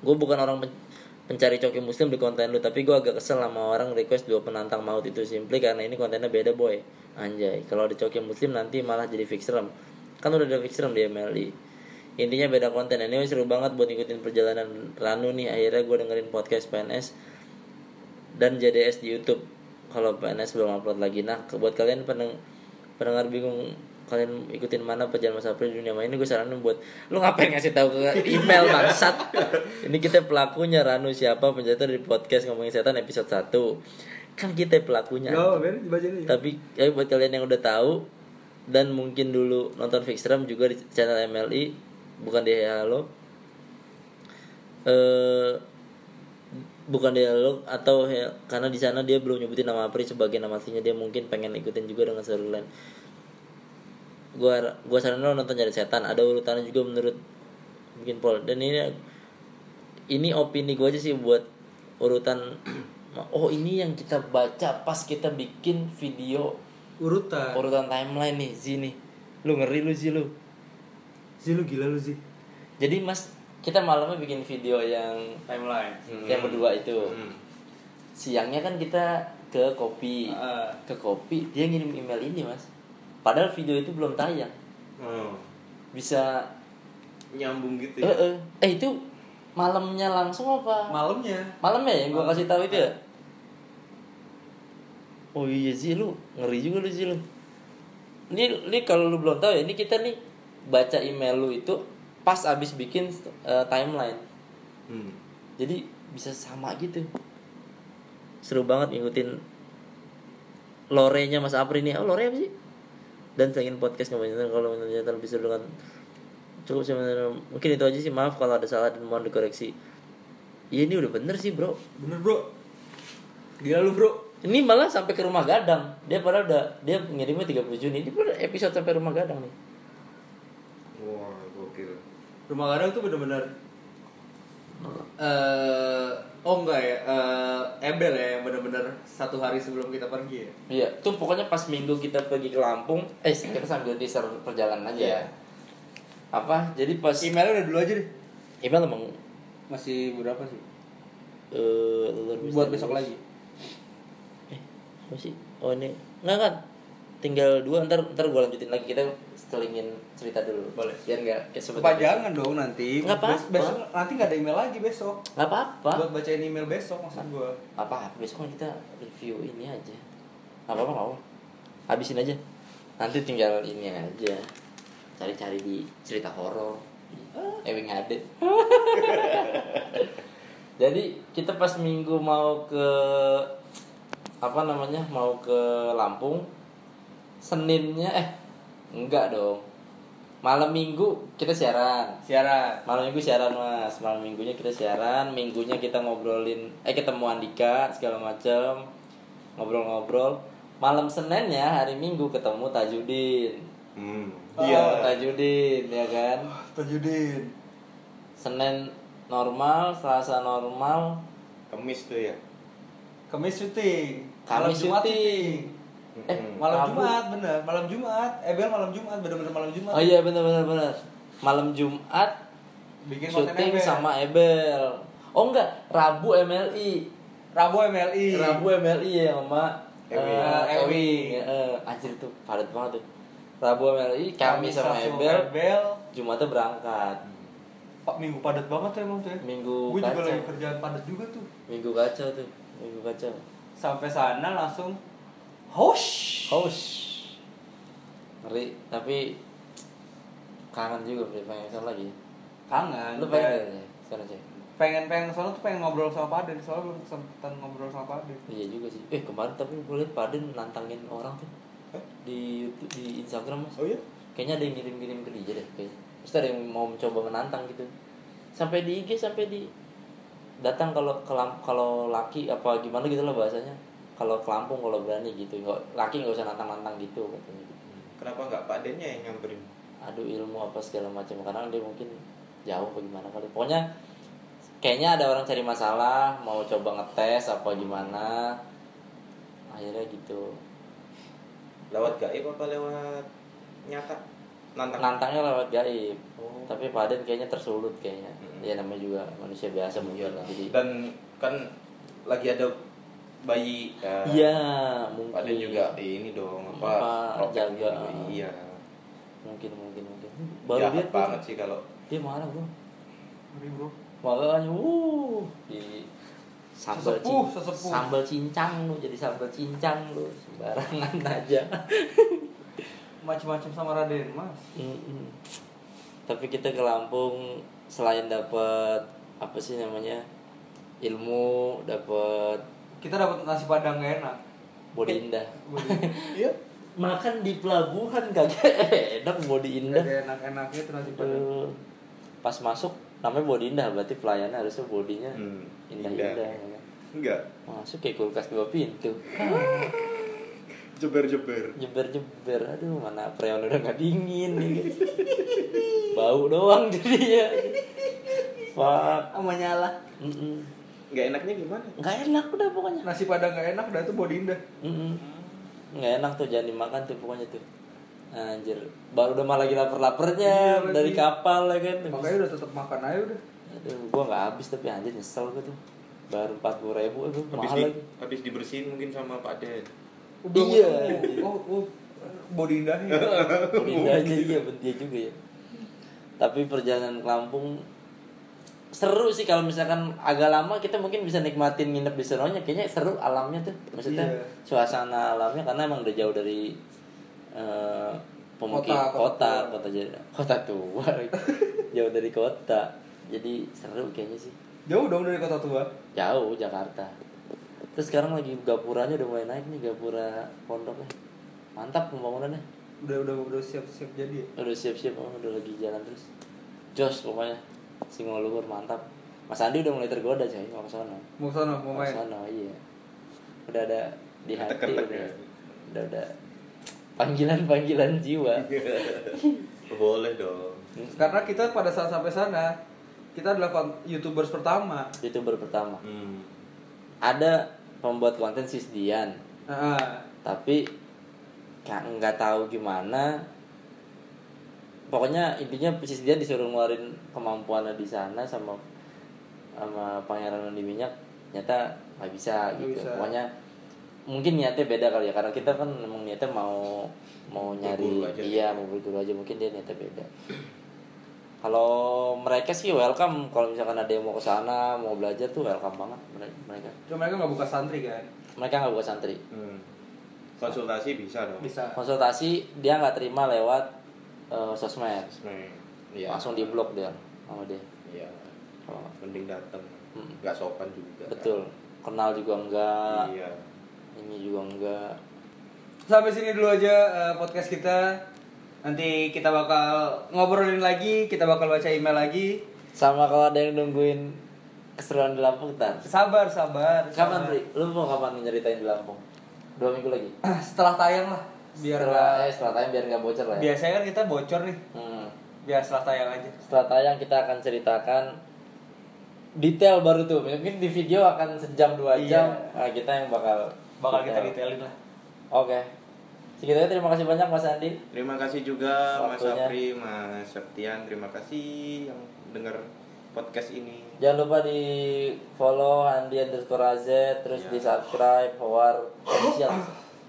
Gue bukan orang pen- pencari coki muslim di konten lu tapi gue agak kesel sama orang request dua penantang maut itu simply karena ini kontennya beda boy anjay kalau di coki muslim nanti malah jadi fixeram kan udah ada fixeram di MLI intinya beda konten. Ini seru banget buat ngikutin perjalanan Ranu nih. Akhirnya gue dengerin podcast PNS dan JDS di YouTube. Kalau PNS belum upload lagi. Nah buat kalian pendeng- pendengar bingung kalian ikutin mana perjalanan Mas April di dunia main ini gue saranin buat lu ngapain ngasih tahu ke email bangsat? Ini kita pelakunya Ranu. Siapa penjatuh dari podcast ngomongin setan episode 1 kan kita pelakunya. Yo, aja. tapi ya buat kalian yang udah tahu dan mungkin dulu nonton Fixram juga di channel MLI bukan di Halo. Eh bukan di Halo atau He- karena di sana dia belum nyebutin nama Apri sebagai nama aslinya dia mungkin pengen ikutin juga dengan storyline gua gua saranin lo nonton Cari Setan ada urutannya juga menurut mungkin Paul. Dan ini ini opini gua aja sih buat urutan oh ini yang kita baca pas kita bikin video Urutan. urutan timeline nih Zi nih. Lu ngeri lu Zi lu. Sih lu gila lu sih. jadi mas kita malamnya bikin video yang Timeline. yang berdua itu. Hmm. siangnya kan kita ke kopi. Ah. ke kopi dia ngirim email ini mas. Padahal video itu belum tayang. Oh, bisa nyambung gitu eh, ya? Eh eh itu malamnya langsung apa? Malamnya. malam ya? Yang gua kasih tahu itu ya oh iya sih lu ngeri juga lu sih lu. Ini ini kalau lu belum tahu ya ini kita nih baca email lu itu pas abis bikin eh, timeline. Hmm. jadi bisa sama gitu. Seru banget ngikutin lore-nya Mas Apri nih. Oh lore apa sih? Dan selingin podcast ngomongin tentang kalau ternyata lebih seru dengan cukup sebenarnya mungkin itu aja sih. Maaf kalau ada salah dan mohon dikoreksi. Iya ini udah bener sih bro. Bener, Bro. Gila lu, Bro. Ini malah sampai ke rumah gadang. Dia padahal udah dia ngirimnya 30 Juni. Ini udah episode sampai rumah gadang nih. Wah gokil. Rumah Gadang tuh bener-bener eh oh enggak ya eh Ebel ya yang bener-bener satu hari sebelum kita pergi ya. Iya tuh pokoknya pas minggu kita pergi ke Lampung eh kita sambil teaser perjalanan aja Iya. apa? Jadi pas emailnya udah dulu aja deh. Email emang masih berapa sih? Eh biasa. buat besok lagi apa sih? Oh ini. Nggak kan tinggal dua ntar ntar gue lanjutin lagi. Kita selingin cerita dulu. Boleh. biar nggak kepanjangan dong nanti. Nggak apa-apa. Bes- besok nanti nggak ada email lagi besok. Nggak apa apa buat bacain email besok maksud gua. Apa besok kan kita review ini aja. Nggak apa apa nggak apa habisin aja. Nanti tinggal ini aja. Cari-cari di cerita horor. Ewing Ade. Jadi kita pas minggu mau ke apa namanya mau ke Lampung Seninnya eh enggak dong malam minggu kita siaran siaran malam minggu siaran mas malam minggunya kita siaran minggunya kita ngobrolin eh ketemu Andika segala macam ngobrol-ngobrol malam Seninnya hari Minggu ketemu Tajudin hmm. Iya. Tajudin ya kan Tajudin. Senin normal Selasa normal Kemis tuh ya. Kamis syuting. Kamis Jumat syuting. eh. Malam Rabu. Jumat bener, malam Jumat. Ebel malam Jumat, bener-bener malam Jumat. oh iya benar benar benar malam Jumat Bikin syuting Ebel. sama Ebel oh enggak Rabu MLI Rabu MLI. Rabu MLI ya sama Ewi. eh, Ewi. Ewi. Eh, anjir tuh padat banget tuh Rabu MLI Kamis sama Ebel Ebel. Jumatnya berangkat Pak minggu padat banget tuh emang tuh ya. Minggu Gue juga lagi kerjaan padat juga tuh. Minggu kacau tuh Minggu kacau Sampai sana langsung hosh. Host ngeri tapi kangen juga beli pengen ke sana lagi. Kangen. lu pengen ya sana sih pengen pengen soalnya tuh pengen ngobrol sama Paden soalnya belum kesempatan ngobrol sama Paden iya juga sih. Eh kemarin tapi gue liat Paden nantangin orang tuh. Di YouTube di Instagram mas. Oh iya? kayaknya ada yang ngirim-ngirim ke dia deh kayaknya. Terus ada yang mau mencoba menantang gitu. Sampai di IG sampai di datang kalau kalau laki apa gimana gitu lah bahasanya kalau ke Lampung kalau berani gitu nggak laki nggak usah nantang-nantang gitu katanya gitu Kenapa nggak Pak Dennya yang nyamperin? aduh ilmu apa segala macam karena dia mungkin jauh apa gimana kali pokoknya kayaknya ada orang cari masalah mau coba ngetes apa gimana akhirnya gitu Lewat gaib apa lewat nyata? Nantang. nantangnya lewat gaib Oh. tapi Paden kayaknya tersulut kayaknya Mm-mm. Ya namanya juga manusia biasa mungkin Iyalah. jadi Dan kan lagi ada bayi kan. iya mungkin Den juga ini dong apa? Jaga. juga, Iya. mungkin mungkin mungkin baru Jahat lihat banget tuh, sih kalau dia marah bro ngeri bro makanya uh di sambal Sesepuh, cin- sesepuh. sambal cincang lu jadi sambal cincang lu sembarangan aja macam-macam sama Raden mas Mm-mm. tapi kita ke Lampung selain dapat apa sih namanya ilmu dapat kita dapat nasi padang gak enak body indah Iya. makan di pelabuhan kagak enak body indah Gak enak enaknya tuh nasi padang Aduh. pas masuk namanya body indah berarti pelayannya harusnya bodinya Hmm, indah-indah indah. ya kan? Enggak. masuk kayak kulkas dua pintu Jeber-jeber. jeber-jeber. Aduh mana freon udah nggak dingin nih. Bau doang jadinya fuck. Sama nyala. Mm-mm. Enggak enaknya gimana? nggak enak udah pokoknya. Nasi padang gak enak udah tuh body indah. Mm-mm. nggak enak tuh jangan dimakan tuh pokoknya tuh. Anjir. Baru udah malah lagi lapar-laparnya Iya, dari lagi. kapal ya kan. Makanya udah tetap makan aja udah. Aduh gua nggak habis tapi anjir nyesel gua tuh. Baru empat puluh ribu aduh Habis mahal di, lagi. habis dibersihin mungkin sama Pak Den. Udah, Iya. oh, oh, body indahnya. Indah aja iya bentia juga ya. Tapi perjalanan ke Lampung seru sih kalau misalkan agak lama kita mungkin bisa nikmatin nginep di sononya kayaknya seru alamnya tuh. Maksudnya Iya. suasana alamnya karena emang udah jauh dari eh pemukim Kota, kota kota kota kota tua jauh dari kota. Jadi seru kayaknya sih. Jauh dong dari kota tua? Jauh Jakarta terus sekarang lagi gapuranya udah mulai naik nih gapura pondoknya mantap pembangunannya. Udah udah udah siap siap jadi ya? Udah siap-siap oh, udah lagi jalan terus. Jos pokoknya singo luhur mantap. Mas Andi udah mulai tergoda coy mau ke sono mau sana mau mau ke main? sono iya. Udah ada di hati Ketek-ketek udah, ya. udah ada panggilan-panggilan jiwa. Boleh dong. karena kita pada saat sampai sana kita adalah youtubers pertama. Youtuber pertama. Hmm. ada pembuat konten Sisdian nah, tapi ka- nggak tahu gimana. Pokoknya intinya Sisdian disuruh ngeluarin kemampuannya di sana sama sama pangeran di minyak nyata nggak bisa Nggak gitu. bisa. pokoknya mungkin niatnya beda kali ya karena kita kan memang niatnya mau mau nyari iya mau berguru aja mungkin dia niatnya beda kalau mereka sih welcome kalau misalkan ada yang mau ke sana mau belajar tuh welcome banget mere- mereka cuma mereka nggak buka santri kan mereka nggak buat santri Hmm. Konsultasi bisa dong. bisa konsultasi dia nggak terima lewat eh, sosmed Nah, Iya. langsung di blok dia sama dia Iya. Oh, Mending datang. Hmm. Nggak sopan juga. betul kenal juga enggak Iya. ini juga enggak sampai sini dulu aja eh, podcast kita nanti kita bakal ngobrolin lagi kita bakal baca email lagi sama kalau ada yang nungguin keseruan di Lampung ntar sabar sabar kapan. Pri? lu mau kapan nyeritain di Lampung dua minggu lagi setelah tayang lah biar setelah, nggak- eh, setelah tayang biar nggak bocor lah ya. biasanya kan kita bocor nih Hmm. biar setelah tayang aja Setelah tayang kita akan ceritakan detail baru tuh. Mungkin di video akan sejam dua Iya. jam. Nah, kita yang bakal bakal kita detail. detailin lah Oke. Segitu terima kasih banyak Mas Andi. Terima kasih juga Mas Waktunya. Sapri, Mas Septian. Terima kasih yang dengar podcast ini. Jangan lupa di follow Andi underscore AZ terus Iya. di subscribe Howar official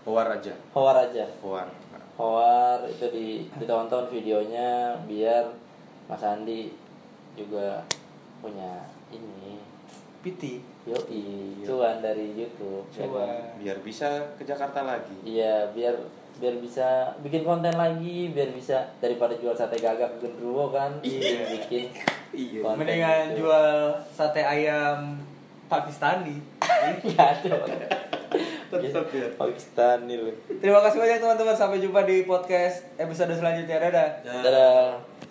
Howar aja. Howar aja Howar. Howar itu di ditonton videonya biar Mas Andi juga punya ini piti yoi cuan dari YouTube? Cuan. Biar bisa ke Jakarta lagi. Iya, biar biar bisa bikin konten lagi, biar bisa daripada jual sate gagak ke genderuwo kan, Iya. bikin Iya. mendingan gitu. jual sate ayam Pakistani Iya, ada. Tetep ya. Pakistani lu. terima kasih banyak teman-teman sampai jumpa di podcast episode selanjutnya dadah Dadah.